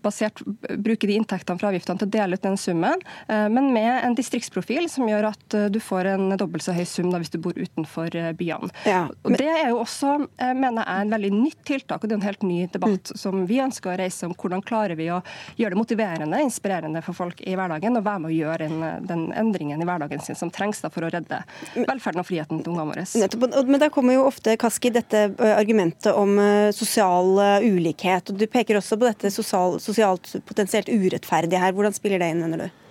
basert, Bruker de inntektene fra avgiftene til å dele ut den summen, men med en distriktsprofil som gjør at du får en dobbelt så høy sum da hvis du bor utenfor eh, byene. Ja, men... og Det er jo også eh, mener jeg, en veldig nytt tiltak, og det er en helt ny debatt mm. som vi ønsker å reise om hvordan klarer vi å gjøre det motiverende, inspirerende for folk i hverdagen, og være med å gjøre den, den endringen i hverdagen sin som trengs da for å redde velferden og friheten til ungene våre. Men der kommer jo ofte Kaski, dette eh, argumentet om sosial ulikhet. og Du peker også på dette sosial, sosialt potensielt urettferdige her. Hvordan spiller det inn, mener du?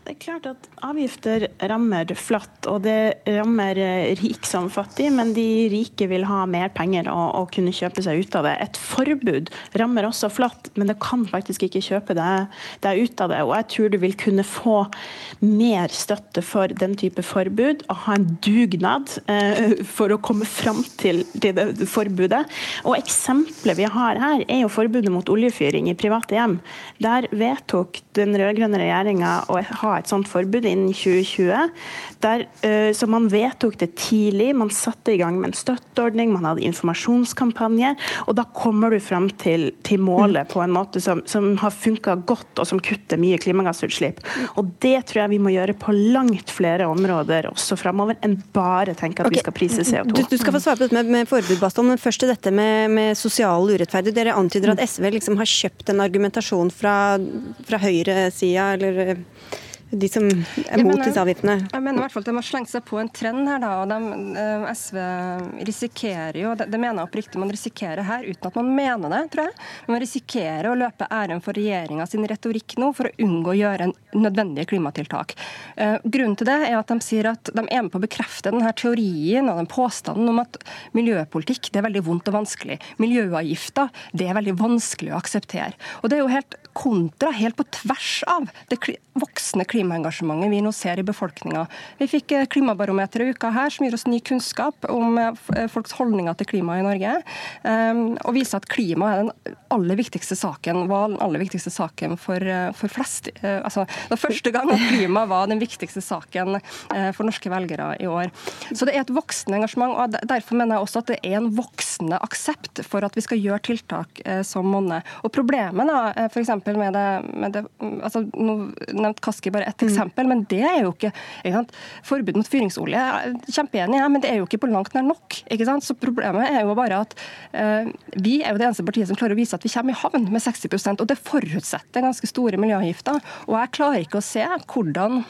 Det er klart at Avgifter rammer flatt, og det rammer rik som fattig. Men de rike vil ha mer penger og, og, kunne kjøpe seg ut av det. Et forbud rammer også flatt, men det kan faktisk ikke kjøpe deg ut av det. Og jeg tror du vil kunne få mer støtte for den type forbud, og ha en dugnad eh, for å komme fram til, til det forbudet. Og eksempelet vi har her, er jo forbudet mot oljefyring i private hjem. Der vedtok den rød-grønne regjeringa å ha et sånt forbud innen 2020. Der, uh, så man vedtok det tidlig, man satte i gang med en støtteordning, man hadde informasjonskampanje. Og da kommer du fram til, til målet på en måte som, som har funka godt, og som kutter mye klimagassutslipp. Og det tror jeg vi må gjøre på langt flere områder også framover, enn bare tenke at okay. vi skal prise CO2. Du, du, skal få svare på dette med, med forbud, Baston, men først til dette med, med sosial urettferdighet. Dere antyder at SV liksom har kjøpt en argumentasjon fra, fra høyresida, eller de som er mot disse avgiftene? Jeg mener i hvert fall at De har slengt seg på en trend her. da, og de, eh, SV risikerer jo, det, de mener oppriktig man risikerer her, uten at man mener det, tror jeg. Man risikerer å løpe æren for regjeringa sin retorikk nå for å unngå å gjøre nødvendige klimatiltak. Uh, grunnen til det er at de sier at de er med på å bekrefte denne teorien og den påstanden om at miljøpolitikk det er veldig vondt og vanskelig. Miljøavgifter det er veldig vanskelig å akseptere. Og Det er jo helt kontra, helt på tvers av det voksne klimaet klimaengasjementet vi nå ser i befolkninga. Vi fikk klimabarometeret klimabarometer i uka her, som gir oss ny kunnskap om eh, folks holdninger til klima i Norge. Ehm, og viser at klima er den aller viktigste saken, var den aller viktigste saken for, eh, for flest. Altså, det var første gang at klima var den viktigste saken for norske velgere i år. Så det er et voksende engasjement. og Derfor mener jeg også at det er en voksende aksept for at vi skal gjøre tiltak som monner. Og problemet da, for med det, med det altså, Nå nevnte Kaski bare ett eksempel, men det er jo ikke, ikke Forbud mot fyringsolje, kjempeenig, ja, men det er jo ikke på langt nær nok. ikke sant? Så Problemet er jo bare at uh, vi er jo det eneste partiet som klarer å vise at vi kommer i havn med 60% og det forutsetter ganske store miljøavgifter. Og jeg klarer ikke å se hvordan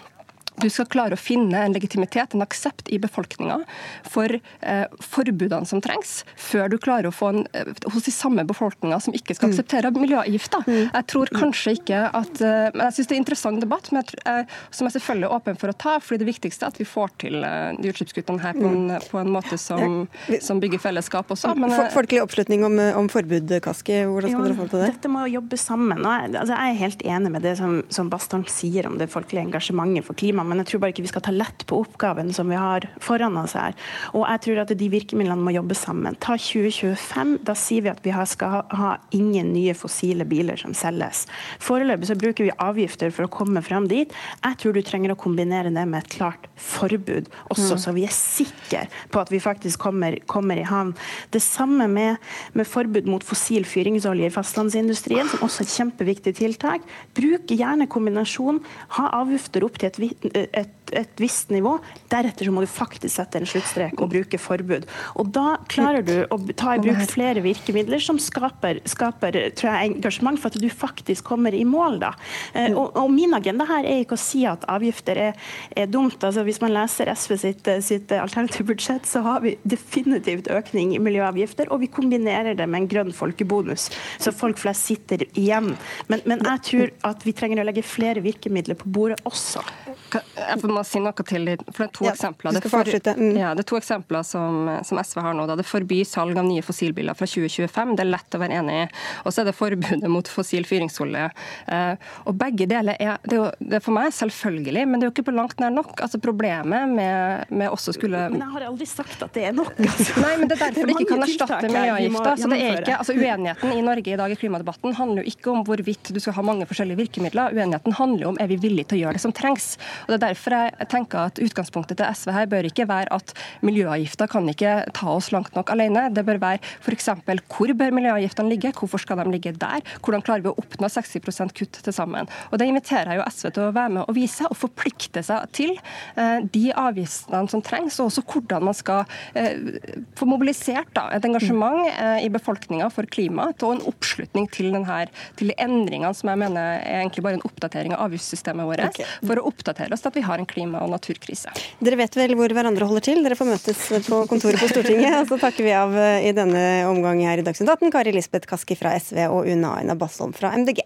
du skal klare å finne en legitimitet, en aksept i befolkninga for eh, forbudene som trengs, før du klarer å få en eh, hos de samme befolkninga som ikke skal mm. akseptere miljøavgifter. Mm. Jeg tror kanskje ikke at eh, men Jeg syns det er en interessant debatt, men jeg, eh, som jeg selvfølgelig er åpen for å ta. fordi det viktigste er at vi får til eh, de utslippskuttene her på en, mm. på en måte som, som, bygger fellesskap også. Men, eh, Folkelig oppslutning om, om forbud, Kaski. Hvordan skal jo, dere få til det? Dette må jobbe sammen. Jeg, altså, jeg er helt enig med det som, som Bastholm sier om det folkelige engasjementet for klima men jeg tror bare ikke vi skal ta lett på oppgaven som vi har foran oss her. Og jeg tror at de virkemidlene må jobbe sammen. Ta 2025. Da sier vi at vi skal ha ingen nye fossile biler som selges. Foreløpig så bruker vi avgifter for å komme fram dit. Jeg tror du trenger å kombinere det med et klart forbud også, mm. så vi er sikre på at vi faktisk kommer, kommer i havn. Det samme med, med, forbud mot fossil fyringsolje i fastlandsindustrien, som også er et kjempeviktig tiltak. Bruk gjerne kombinasjon. Ha avgifter opp til et et et, visst nivå. Deretter så må du faktisk sette en sluttstrek og bruke forbud. Og da klarer du å ta i bruk flere virkemidler som skaper, skaper tror jeg, engasjement for at du faktisk kommer i mål. da. Eh, og, og min agenda her er ikke å si at avgifter er, er dumt. altså Hvis man leser SV sitt, sitt alternative budsjett, så har vi definitivt økning i miljøavgifter, og vi kombinerer det med en grønn folkebonus, så folk flest sitter igjen. Men, men jeg tror at vi trenger å legge flere virkemidler på bordet også. Jeg må si noe til, for Det er to ja, eksempler. Det, for, mm. ja, det er to eksempler som, som, SV har nå. Da. Det forbyr salg av nye fossilbiler fra 2025. Det er lett å være enig i. Og så er det forbudet mot fossil fyringsolje. Eh, og begge deler er, det er, jo, det er for meg selvfølgelig, men det er jo ikke på langt nær nok. Altså Problemet med, med også skulle Men jeg har aldri sagt at det er nok. Altså. Nei, men det er derfor det, ikke kan erstatte miljøavgifter. Så det er ikke, altså Uenigheten i Norge i dag i klimadebatten handler jo ikke om hvorvidt du skal ha mange forskjellige virkemidler. Uenigheten handler jo om er vi villige til å gjøre det som trengs. Og Det er derfor jeg tenker at utgangspunktet til SV her bør ikke være at miljøavgifter kan ikke ta oss langt nok alene. Det bør være f.eks. hvor bør miljøavgiftene ligge, hvorfor skal de ligge der, hvordan klarer vi å oppnå 60% kutt til sammen. Og Det inviterer jeg jo SV til å være med og vise og forplikte seg til eh, de avgiftene som trengs, og også hvordan man skal eh, få mobilisert da, et engasjement eh, i befolkninga for klima og en oppslutning til, denne, til de endringene som jeg mener er egentlig bare en oppdatering av avgiftssystemet vårt, okay. for å oppdatere oss til at vi har en klima- og naturkrise. Dere vet vel hvor hverandre holder til? Dere får møtes på kontoret på Stortinget. og så takker vi av i denne omgang her i Dagsnytt 18 Kari Lisbeth Kaski fra SV og Una Aina Bastholm fra MDG.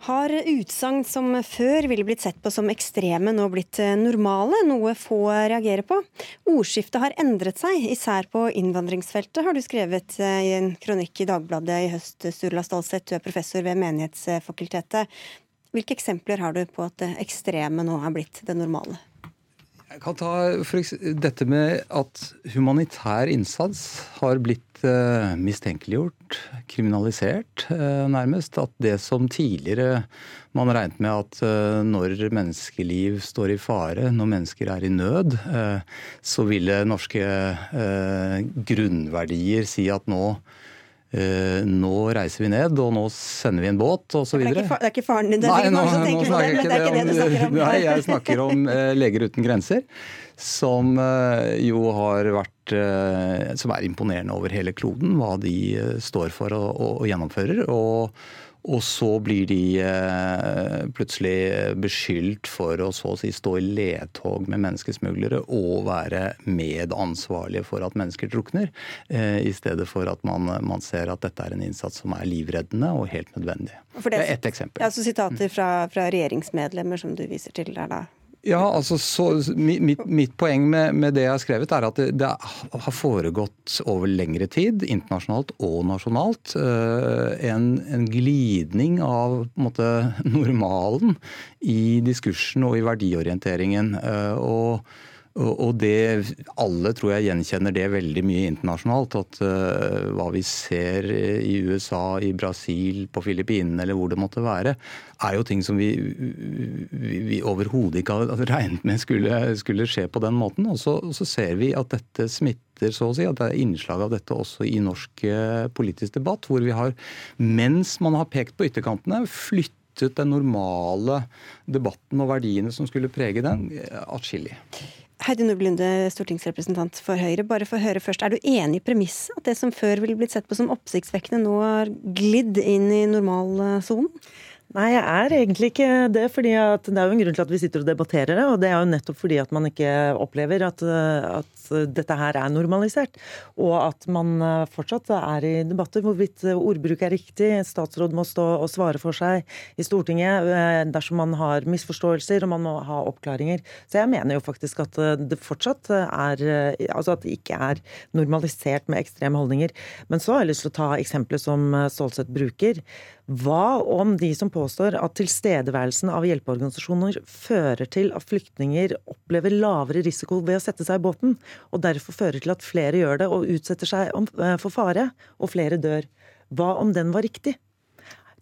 Har utsagn som før ville blitt sett på som ekstreme, nå blitt eh, normale, noe få reagerer på? Ordskiftet har endret seg, især på innvandringsfeltet, har du skrevet eh, i en kronikk i Dagbladet i høst, Sturla Stalseth. Du er professor ved Menighetsfakultetet. Hvilke eksempler har du på at det ekstreme nå er blitt det normale? Jeg kan ta dette med at humanitær innsats har blitt uh, mistenkeliggjort, kriminalisert uh, nærmest. At det som tidligere man regnet med at uh, når menneskeliv står i fare, når mennesker er i nød, så ville norske grunnverdier si at nå nå reiser vi ned, og nå sender vi en båt osv. Det, det er ikke faren din? Nei, nå, nå snakker jeg ikke det, det, det snakker om, Nei, jeg snakker om uh, Leger uten grenser. Som uh, jo har vært Som er imponerende over hele kloden, hva de står for og, og, og gjennomfører. og og så blir de eh, plutselig beskyldt for å så å si stå i ledtog med menneskesmuglere og være medansvarlige for at mennesker drukner, eh, i stedet for at man, man, ser at dette er en innsats som er livreddende og helt nødvendig. Det, det er ett eksempel. Ja, så Sitater fra, fra regjeringsmedlemmer som du viser til der, da? Ja, altså så, mitt, mitt, poeng med, med, det jeg har skrevet, er at det, det, har foregått over lengre tid, internasjonalt og nasjonalt, uh, en, en, glidning av måte, normalen i diskursen og i verdiorienteringen. Uh, og og det, Alle tror jeg gjenkjenner det veldig mye internasjonalt. At uh, hva vi ser i USA, i Brasil, på Filippinene eller hvor det måtte være, er jo ting som vi, vi, vi overhodet ikke hadde regnet med skulle, skulle, skje på den måten. Og så, så, ser vi at dette smitter, så å si. At det er innslag av dette også i norsk uh, politisk debatt. Hvor vi har, mens man har pekt på ytterkantene, flyttet den normale debatten og verdiene som skulle prege den, atskillig. Heidi Nordblunde, stortingsrepresentant for Høyre. Bare for å høre først, Er du enig i premisset at det som før ville blitt sett på som oppsiktsvekkende, nå har glidd inn i normalsonen? Nei, jeg er egentlig ikke det. fordi Det er jo en grunn til at vi sitter og debatterer det. Og det er jo nettopp fordi at man ikke opplever at, at dette her er normalisert. Og at man fortsatt er i debatter hvorvidt ordbruk er riktig. Statsråd må stå og svare for seg i Stortinget eh, dersom man har misforståelser og man må ha oppklaringer. Så jeg mener jo faktisk at det fortsatt er Altså at det ikke er normalisert med ekstreme holdninger. Men så har jeg lyst til å ta eksempelet som Stålsett bruker. Hva om de som påstår at tilstedeværelsen av hjelpeorganisasjoner fører til at flyktninger opplever lavere risiko ved å sette seg i båten, og derfor fører til at flere gjør det og utsetter seg eh, for fare, og flere dør? Hva om den var riktig?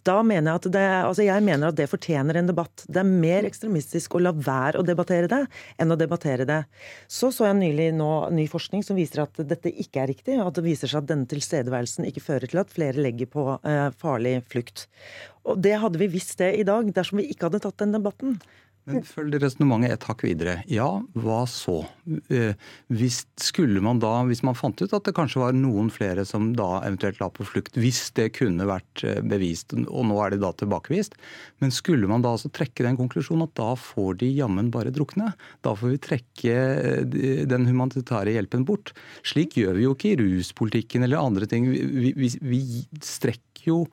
Da mener jeg at det, altså jeg mener at det fortjener en debatt. Det er mer ekstremistisk å la være å debattere det, enn å debattere det. Så så jeg nylig nå ny forskning som viser at dette ikke er riktig, at det viser seg at denne tilstedeværelsen ikke fører til at flere legger på eh, farlig flukt. Og det hadde vi visst det i dag dersom vi ikke hadde tatt den debatten. Men følg resonnementet et hakk videre. Ja, hva så? Eh, hvis, skulle man da, hvis man fant ut at det kanskje var noen flere som da eventuelt la på flukt, hvis det kunne vært eh, bevist, og nå er det da tilbakevist, men skulle man da altså trekke den konklusjonen at da får de jammen bare drukne? Da får vi trekke eh, den humanitære hjelpen bort. Slik gjør vi jo ikke i ruspolitikken eller andre ting. Vi, vi, vi strekker jo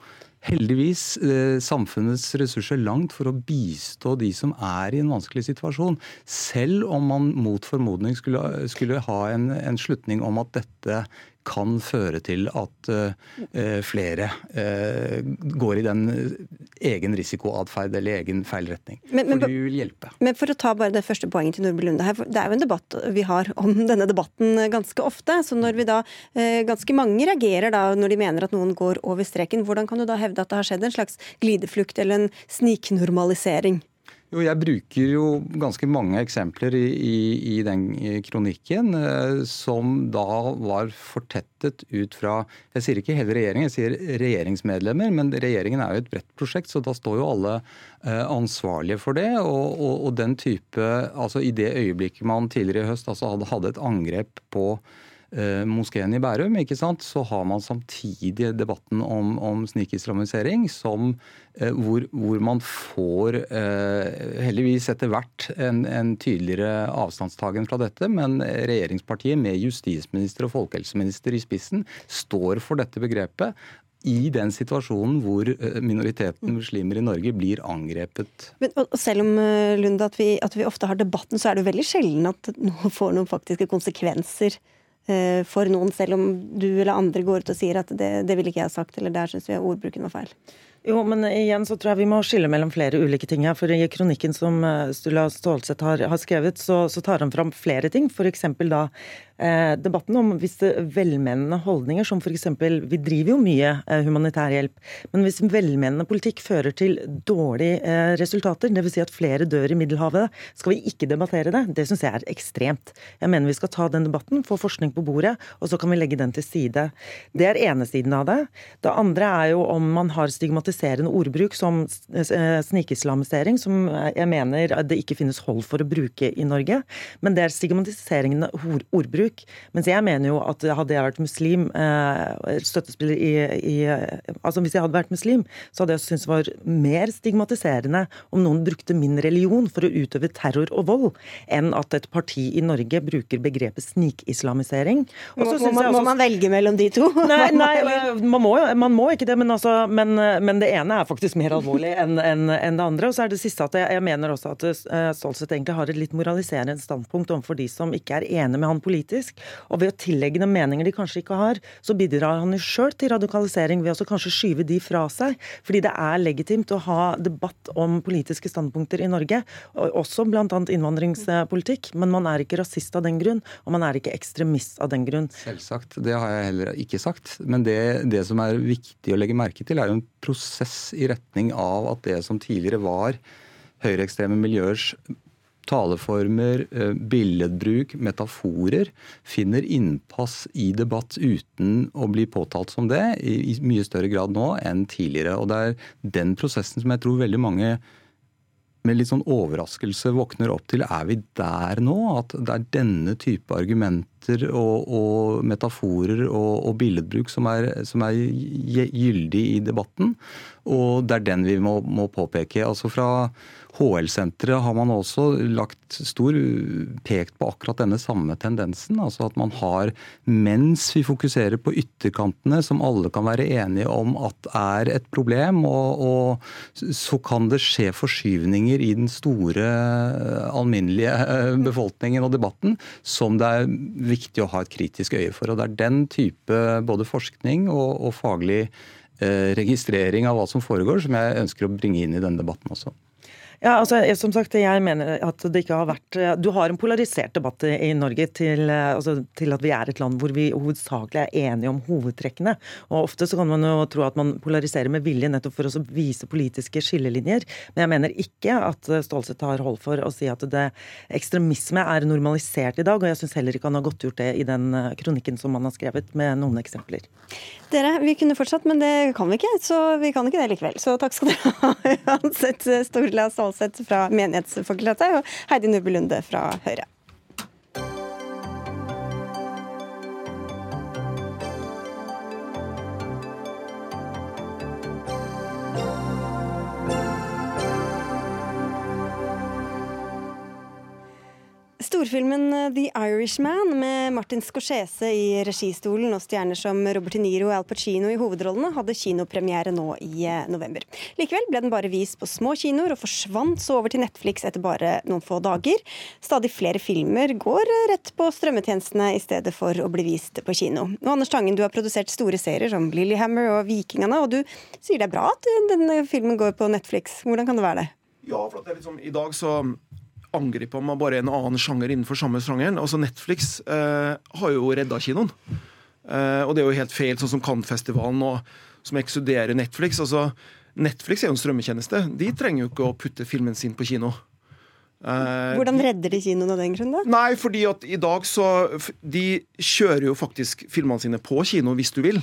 heldigvis eh, samfunnets ressurser langt for å bistå de som er i en vanskelig situasjon. Selv om man mot formodning skulle, skulle ha en, en slutning om at dette kan føre til at uh, flere uh, går i den egen risikoatferd eller egen feil retning. Men, men, for du vil hjelpe. Men for å ta bare det første poenget til Nordby Lunde her. Det er jo en debatt vi har om denne debatten ganske ofte. Så når vi da ganske mange reagerer da når de mener at noen går over streken, hvordan kan du da hevde at det har skjedd en slags glideflukt eller en sniknormalisering? Jo, jeg bruker jo ganske mange eksempler i, i, i den kronikken eh, som da var fortettet ut fra Jeg sier ikke hele regjeringen, jeg sier regjeringsmedlemmer, men regjeringen er jo et bredt prosjekt, så da står jo alle eh, ansvarlige for det. Og, og, og, den type Altså i det øyeblikket man tidligere i høst altså hadde, hadde et angrep på moskeen i Bærum, ikke sant, så har man samtidig debatten om, om snikislamisering, som, eh, hvor, hvor, man får eh, heldigvis etter hvert en, en tydeligere avstandstagen fra dette. Men regjeringspartiet med justisminister og folkehelseminister i spissen står for dette begrepet i den situasjonen hvor minoriteten muslimer i Norge blir angrepet. Men, og selv om Lunde, at vi, at vi ofte har debatten, så er det veldig sjelden at noe får noen faktiske konsekvenser Eh, for noen, selv om du eller andre går ut og sier at det, det ville ikke jeg ha sagt, eller der syns vi ordbruken var feil. Jo, men igjen så tror jeg vi må skille mellom flere ulike ting her. For i kronikken som Stula Stålseth har, har, skrevet, så, så, tar han fram flere ting. F.eks. da eh, debatten om visse velmenende holdninger, som f.eks. Vi driver jo mye eh, humanitær hjelp. Men hvis velmenende politikk fører til dårlige eh, resultater, dvs. Si at flere dør i Middelhavet, skal vi ikke debattere det. Det syns jeg er ekstremt. Jeg mener vi skal ta den debatten, få forskning på bordet, og så kan vi legge den til side. Det er ene siden av det. Det andre er jo om man har stigmatiserende ordbruk som eh, snikislamisering, som jeg mener det ikke finnes hold for å bruke i Norge. Men det er stigmatiserende ordbruk. Mens jeg mener jo at hadde jeg vært muslim, eh, støttespiller i, i Altså hvis jeg hadde vært muslim, så hadde jeg syntes det var mer stigmatiserende om noen brukte min religion for å utøve terror og vold, enn at et parti i Norge bruker begrepet snikislamisering. Må, må, man, må, man velge mellom de to? Nei, nei man, må, man, må, ikke det. Men, altså, men, men det ene er faktisk mer alvorlig enn en, en det andre. Og så er det siste at jeg, jeg mener også at Stolzett egentlig har et litt moraliserende standpunkt overfor de som ikke er enig med han politisk. Og ved å tillegge dem meninger de kanskje ikke har, så bidrar han jo sjøl til radikalisering ved å kanskje skyve de fra seg. Fordi det er legitimt å ha debatt om politiske standpunkter i Norge, også bl.a. innvandringspolitikk. Men man er ikke rasist av den grunn, og man er ikke ekstremist av den grunn. Selvsagt, det har jeg heller ikke sagt. Men det, det som er viktig å legge merke til, er jo en prosess i retning av at det som tidligere var høyreekstreme miljøers taleformer, eh, billedbruk, metaforer, finner innpass i debatt uten å bli påtalt som det, i mye større grad nå enn tidligere. Og Det er den prosessen som jeg tror veldig mange med litt sånn overraskelse våkner opp til. Er vi der nå? At det er denne type argumenter og, og metaforer og, og billedbruk som er, som er gyldig i debatten? Og det er den vi må, må påpeke. Altså Fra HL-senteret har man også lagt stor pekt på akkurat denne samme tendensen. Altså at man har, mens vi fokuserer på ytterkantene, som alle kan være enige om at er et problem, og, og så kan det skje forskyvninger i den store, alminnelige eh, befolkningen og debatten som det er viktig å ha et kritisk øye for. Og det er den type både forskning og, og faglig registrering av hva som foregår, som jeg ønsker å bringe inn i denne debatten også. Ja, altså, Som sagt, jeg mener at det ikke har vært Du har en polarisert debatt i Norge til, altså, til at vi er et land hvor vi hovedsakelig er enige om hovedtrekkene. Og Ofte så kan man jo tro at man polariserer med vilje nettopp for å vise politiske skillelinjer. Men jeg mener ikke at Stålsett tar hold for å si at det, ekstremisme er normalisert i dag. Og jeg syns heller ikke han har godtgjort det i den kronikken som han har skrevet, med noen eksempler. Dere, vi kunne fortsatt, men det kan vi ikke. Så vi kan ikke det likevel. Så takk skal dere ha, uansett. Storla Salseth fra Menighetsfakultetet og Heidi Nubbe Lunde fra Høyre. Storfilmen eh, The Irishman med Martin Scorsese i registolen og stjerner som Robert De Niro og Al Pacino i hovedrollene hadde kinopremiere nå i eh, november. Likevel ble den bare vist på små kinoer og forsvant så over til Netflix etter bare noen få dager. Stadig flere filmer går eh, rett på strømmetjenestene i stedet for å bli vist på kino. Og Anders Tangen, du har produsert store serier som Lillyhammer og Vikingene, og du sier det er bra at denne filmen går på Netflix. Hvordan kan det være det? Ja, for det er liksom, I dag så angriper man bare en annen sjanger innenfor samme sjangeren. Altså Netflix eh, har jo redda kinoen. Eh, og det er jo helt feil, sånn som Cannes-festivalen som ekskluderer Netflix. Altså, Netflix er jo en strømmetjeneste. De trenger jo ikke å putte filmen sin på kino. Eh, Hvordan redder de kinoen av den grunn, da? Nei, fordi at i dag så De kjører jo faktisk filmene sine på kino hvis du vil.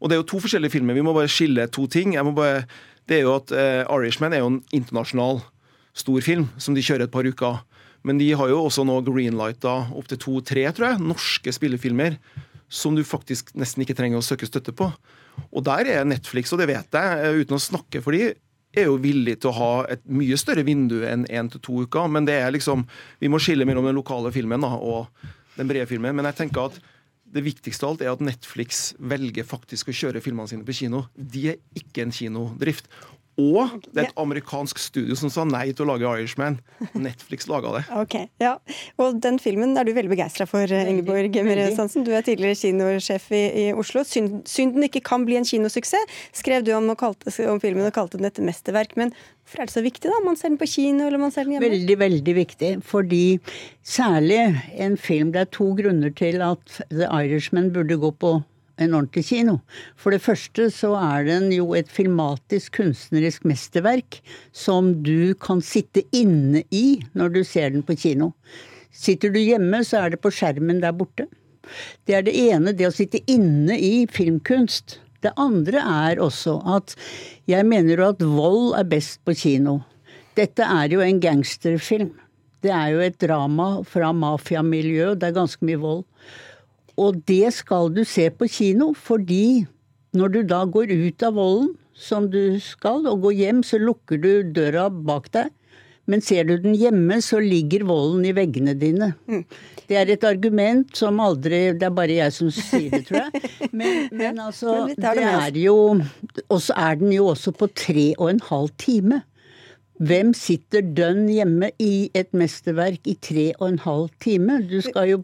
Og det er jo to forskjellige filmer. Vi må bare skille to ting. Jeg må Bare, det er jo at uh, Irishman er jo en internasjonal stor film som de kjører et par uker. Men de har jo også nå greenlighta opptil to-tre tror jeg, norske spillefilmer som du faktisk nesten ikke trenger å søke støtte på. Og der er Netflix, og det vet jeg, eh, uten å snakke for de, er jo villig til å ha et mye større vindu enn én til to uker. Men det er liksom, vi må skille mellom den lokale filmen da, og den brede filmen. Men jeg tenker at det viktigste av alt er at Netflix velger faktisk å kjøre filmene sine på kino. De er ikke en kinodrift. Og det er et amerikansk studio som sa nei til å lage Irishman. Netflix laga det. Ok, ja. Og den filmen er du veldig begeistra for, Ingeborg Emire Sansen. Du er tidligere kinosjef i, i Oslo. Synd, synden ikke kan bli en kinosuksess, skrev du om, kalte, om, filmen og kalte den et mesterverk. Men hvorfor er det så viktig, da? Man ser den på kino, eller man ser den hjemme? Veldig, veldig viktig. Fordi særlig en film Det er to grunner til at The Irishman burde gå på en ordentlig kino. For det første så er den jo et filmatisk, kunstnerisk mesterverk som du kan sitte inne i når du ser den på kino. Sitter du hjemme, så er det på skjermen der borte. Det er det ene, det å sitte inne i filmkunst. Det andre er også at jeg mener jo at vold er best på kino. Dette er jo en gangsterfilm. Det er jo et drama fra mafiamiljøet, det er ganske mye vold. Og det skal du se på kino, fordi når du da går ut av volden, som du skal, og går hjem, så lukker du døra bak deg. Men ser du den hjemme, så ligger volden i veggene dine. Mm. Det er et argument som aldri Det er bare jeg som sier det, tror jeg. Men, men altså, det er jo Og så er den jo også på tre og en halv time. Hvem sitter dønn hjemme i et mesterverk i tre og en halv time? Du skal jo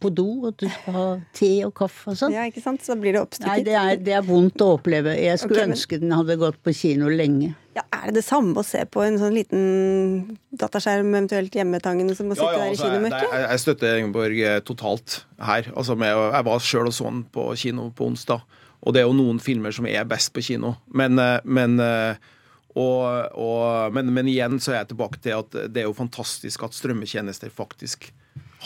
på do, og du skal ha te og kaffe og sånn. Ja, ikke sant? Så blir det oppstykket. Nei, det er, det er vondt å oppleve. Jeg skulle okay, men... ønske den hadde gått på kino lenge. Ja, Er det det samme å se på en sånn liten dataskjerm, eventuelt hjemmetangen, som å sitte ja, ja, der i altså, kinomørket? Jeg, jeg, støtter Ingeborg eh, totalt her. Altså, med, jeg var sjøl og så den på kino på onsdag. Og det er jo noen filmer som er best på kino. Men, eh, men eh, og, og, men, men, igjen så er jeg tilbake til at det er jo fantastisk at strømmetjenester faktisk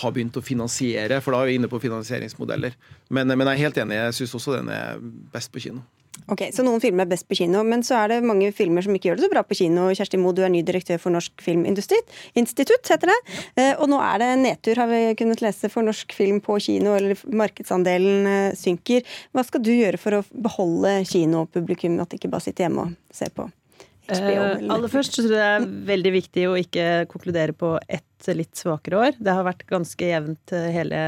har begynt å finansiere, for da er vi inne på finansieringsmodeller. Men, men jeg er helt enig, jeg syns også den er best på kino. Ok, Så noen filmer er best på kino, men så er det mange filmer som ikke gjør det så bra på kino. Kjersti Moe, du er ny direktør for Norsk Filminstitutt, heter det. Eh, og nå er det nedtur, har vi kunnet lese, for norsk film på kino, eller markedsandelen eh, synker. Hva skal du gjøre for å beholde kinopublikum, at de ikke bare sitter hjemme og ser på? Uh, aller først så tror jeg det er veldig viktig å ikke konkludere på ett litt svakere år. Det har vært ganske jevnt eh, hele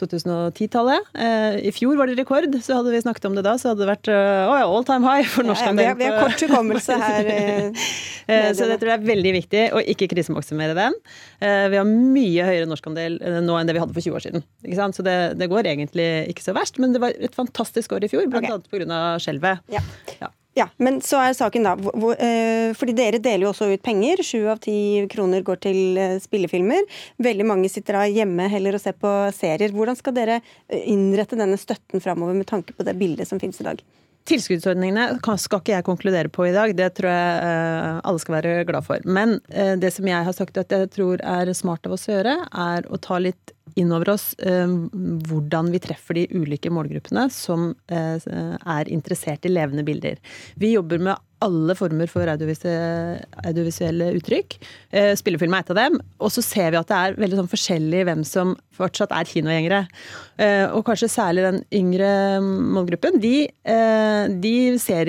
2010-tallet. Uh, I fjor var det rekord, så hadde vi snakket om det da, så hadde det vært uh, all time high for norsk ja, ja, vi, har, kort hukommelse her. så det tror jeg er veldig viktig å ikke krisemaksimere den. vi har mye høyere norskandel nå enn det vi hadde for 20 år siden. Så det, det, går egentlig ikke så verst, men det var et fantastisk år i fjor, blant okay. pga. skjelvet. Ja. Ja. Ja, men så er saken da, hvor, eh, fordi dere deler jo også ut penger. Sju av ti kroner går til eh, spillefilmer. Veldig mange sitter da hjemme heller og ser på serier. Hvordan skal dere eh, innrette denne støtten framover med tanke på det bildet som finnes i dag? Tilskuddsordningene skal ikke jeg konkludere på i dag, det tror jeg alle skal være glad for. Men det som jeg har sagt at jeg tror er smart av oss å gjøre, er å ta litt inn over oss eh, hvordan vi treffer de ulike målgruppene som eh, er interessert i levende bilder. Vi jobber med alle former for audiovisuelle uttrykk. Eh, spillefilm er et av dem. Og så ser vi at det er veldig sånn forskjellig hvem som fortsatt er kinogjengere. Og kanskje særlig den yngre målgruppen. De, de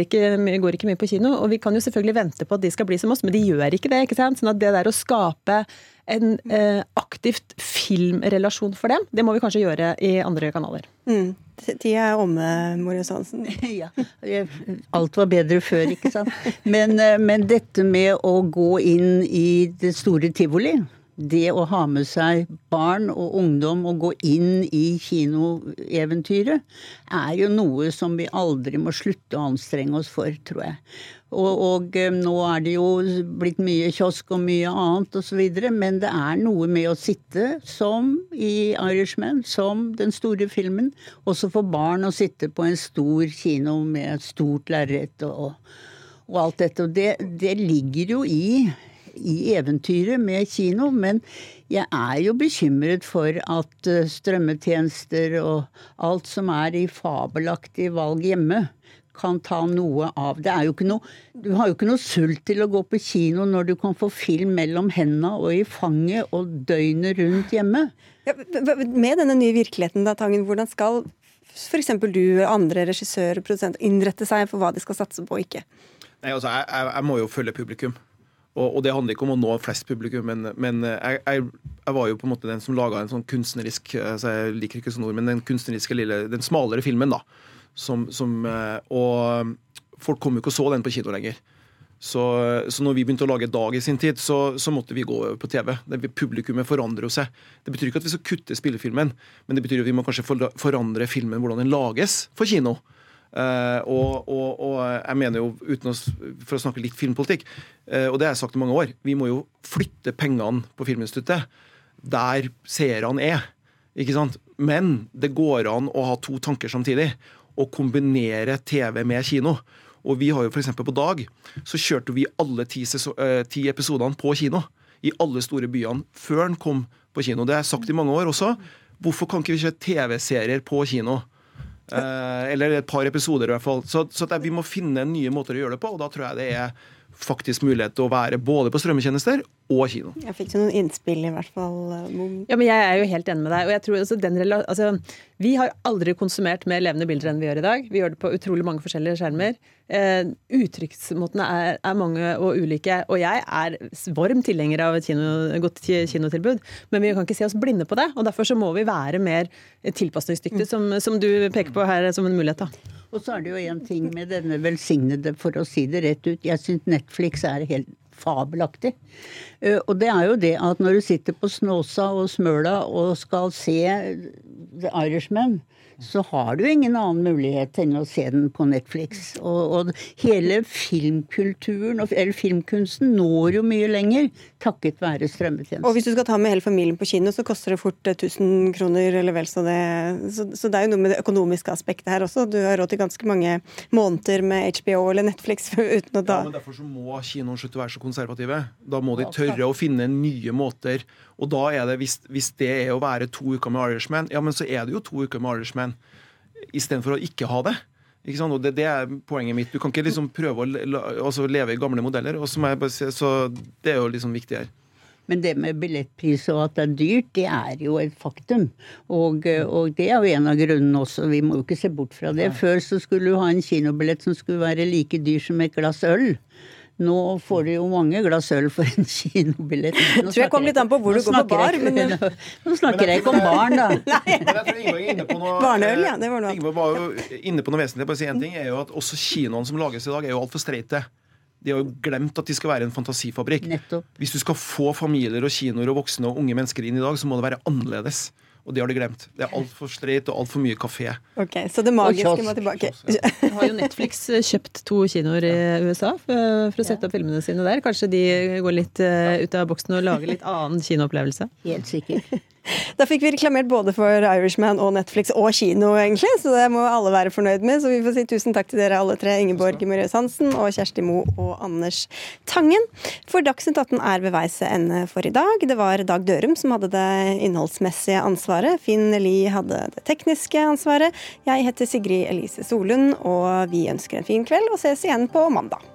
ikke, går ikke mye på kino. Og vi kan jo selvfølgelig vente på at de skal bli som oss, men de gjør ikke det. ikke sant? Sånn at det der å skape en eh, aktivt filmrelasjon for dem. Det må vi kanskje gjøre i andre kanaler. Mm. Tida er omme, Marius Hansen. ja. Alt var bedre før, ikke sant. Men, eh, men, dette med å gå inn i det store tivoli, det å ha med seg barn og ungdom og gå inn i kinoeventyret, er jo noe som vi aldri må slutte å anstrenge oss for, tror jeg. Og, og, eh, nå er det jo blitt mye kiosk og mye annet osv. Men det er noe med å sitte, som i Irishman, som den store filmen, også for barn å sitte på en stor kino med et stort lerret og, og, alt dette. Og det, det ligger jo i, i eventyret med kino, men jeg er jo bekymret for at eh, strømmetjenester og alt som er i fabelaktig valg hjemme, kan ta noe av. Det er jo ikke noe, du har jo ikke noe sult til å gå på kino når du kan få film mellom hendene og i fanget og døgnet rundt hjemme. Ja, med denne nye virkeligheten, da, Tangen, hvordan skal f.eks. du, andre regissører og produsenter innrette seg for hva de skal satse på og ikke? Nei, altså, jeg, jeg, må jo følge publikum. Og, og, det handler ikke om å nå flest publikum, men, men jeg, jeg, jeg, var jo på en måte den som laga en sånn kunstnerisk altså Jeg liker ikke sånne ord, men den kunstneriske lille, den smalere filmen, da som, som, eh, og folk kom jo ikke og så den på kino lenger. Så, så når vi begynte å lage Dag i sin tid, så, så måtte vi gå på TV. Det, publikummet forandrer seg. Det betyr ikke at vi skal kutte spillefilmen, men det betyr at vi må kanskje forandre filmen, hvordan den lages for kino. Uh, og, og, og, jeg mener jo, uten å, for å snakke litt filmpolitikk, uh, og det har jeg sagt i mange år, vi må jo flytte pengene på Filminstituttet der seerne er. Ikke sant? Men det går an å ha to tanker samtidig å kombinere TV med kino. Og vi har jo f.eks. på Dag så kjørte vi alle ti, eh, ti episodene på kino. I alle store byene før den kom på kino. Det har jeg sagt i mange år også. Hvorfor kan ikke vi kjøre TV-serier på kino? Eh, eller et par episoder, i hvert fall. Så, så vi må finne nye måter å gjøre det på, og da tror jeg det er faktisk mulighet til å være både på strømmetjenester og kino. Jeg fikk noen innspill, i hvert fall. Eh, ja, men Jeg er jo helt enig med deg. og jeg tror altså, den, altså, Vi har aldri konsumert mer levende bilder enn vi gjør i dag. Vi gjør det på utrolig mange forskjellige skjermer. Eh, uttrykksmåtene er, er, mange og ulike. Og jeg er varm tilhenger av et kino, godt kinotilbud, men vi kan ikke se oss blinde på det. og Derfor så må vi være mer tilpasningsdyktige, mm. som, som, du peker på her som en mulighet. da. Og så er det jo en ting med denne velsignede, for å si det rett ut. Jeg syns Netflix er helt fabelaktig. Eh, og det er jo det at når du sitter på Snåsa og Smøla og skal se The Irishman, så har du ingen annen mulighet enn å se den på Netflix. Og, og hele filmkulturen, eller filmkunsten, når jo mye lenger takket være strømmetjenesten. Og hvis du skal ta med hele familien på kino, så koster det fort 1000 eh, kroner eller vel så det. Så, så, det er jo noe med det økonomiske aspektet her også. Du har råd til ganske mange måneder med HBO eller Netflix uten å ta ja, men Derfor så må kinoen slutte å være så konservative. Da må de tørre å finne nye måter og da er det, hvis, hvis, det er å være to uker med Irishman, ja, men så er det jo to uker med Irishman istedenfor å ikke ha det. Ikke sant? Og det, det, er poenget mitt. Du kan ikke liksom prøve å altså leve i gamle modeller. Og så, si, så det er jo liksom viktig her. Men det med billettpris og at det er dyrt, det er jo et faktum. Og, og, det er jo en av grunnene også. Vi må jo ikke se bort fra det. Før så skulle du ha en kinobillett som skulle være like dyr som et glass øl. Nå får du jo mange glass øl for en kinobillett. Nå tror jeg kom litt an på hvor du går på bar. Men... Nå, nå snakker jeg ikke om barn, da. Barneøl, ja. Det var noe. Ingeborg var jo inne på noe vesentlig. Bare si én ting, er jo at Også kinoene som lages i dag, er jo altfor streite. De har jo glemt at de skal være en fantasifabrikk. Nettopp. Hvis du skal få familier og kinoer og voksne og unge mennesker inn i dag, så må det være annerledes. Og det har de glemt. Det er altfor streit og altfor mye kafé. Ok, Så det magiske må tilbake. har jo Netflix kjøpt to kinoer i USA for, for å sette opp filmene sine der. Kanskje de går litt uh, ut av boksen og lager litt annen kinoopplevelse? Helt sikkert. Da fikk vi reklamert både for Irishman og Netflix og kino, egentlig, så det må alle være fornøyd med. Så vi får si tusen takk til dere alle tre, Ingeborg Mørjøs Hansen og Kjersti Mo og Anders Tangen. For Dagsnytt 18 er ved veis ende for i dag. Det var Dag Dørum som hadde det innholdsmessige ansvaret. Finn Lie hadde det tekniske ansvaret. Jeg heter Sigrid Elise Solund, og vi ønsker en fin kveld og ses igjen på mandag.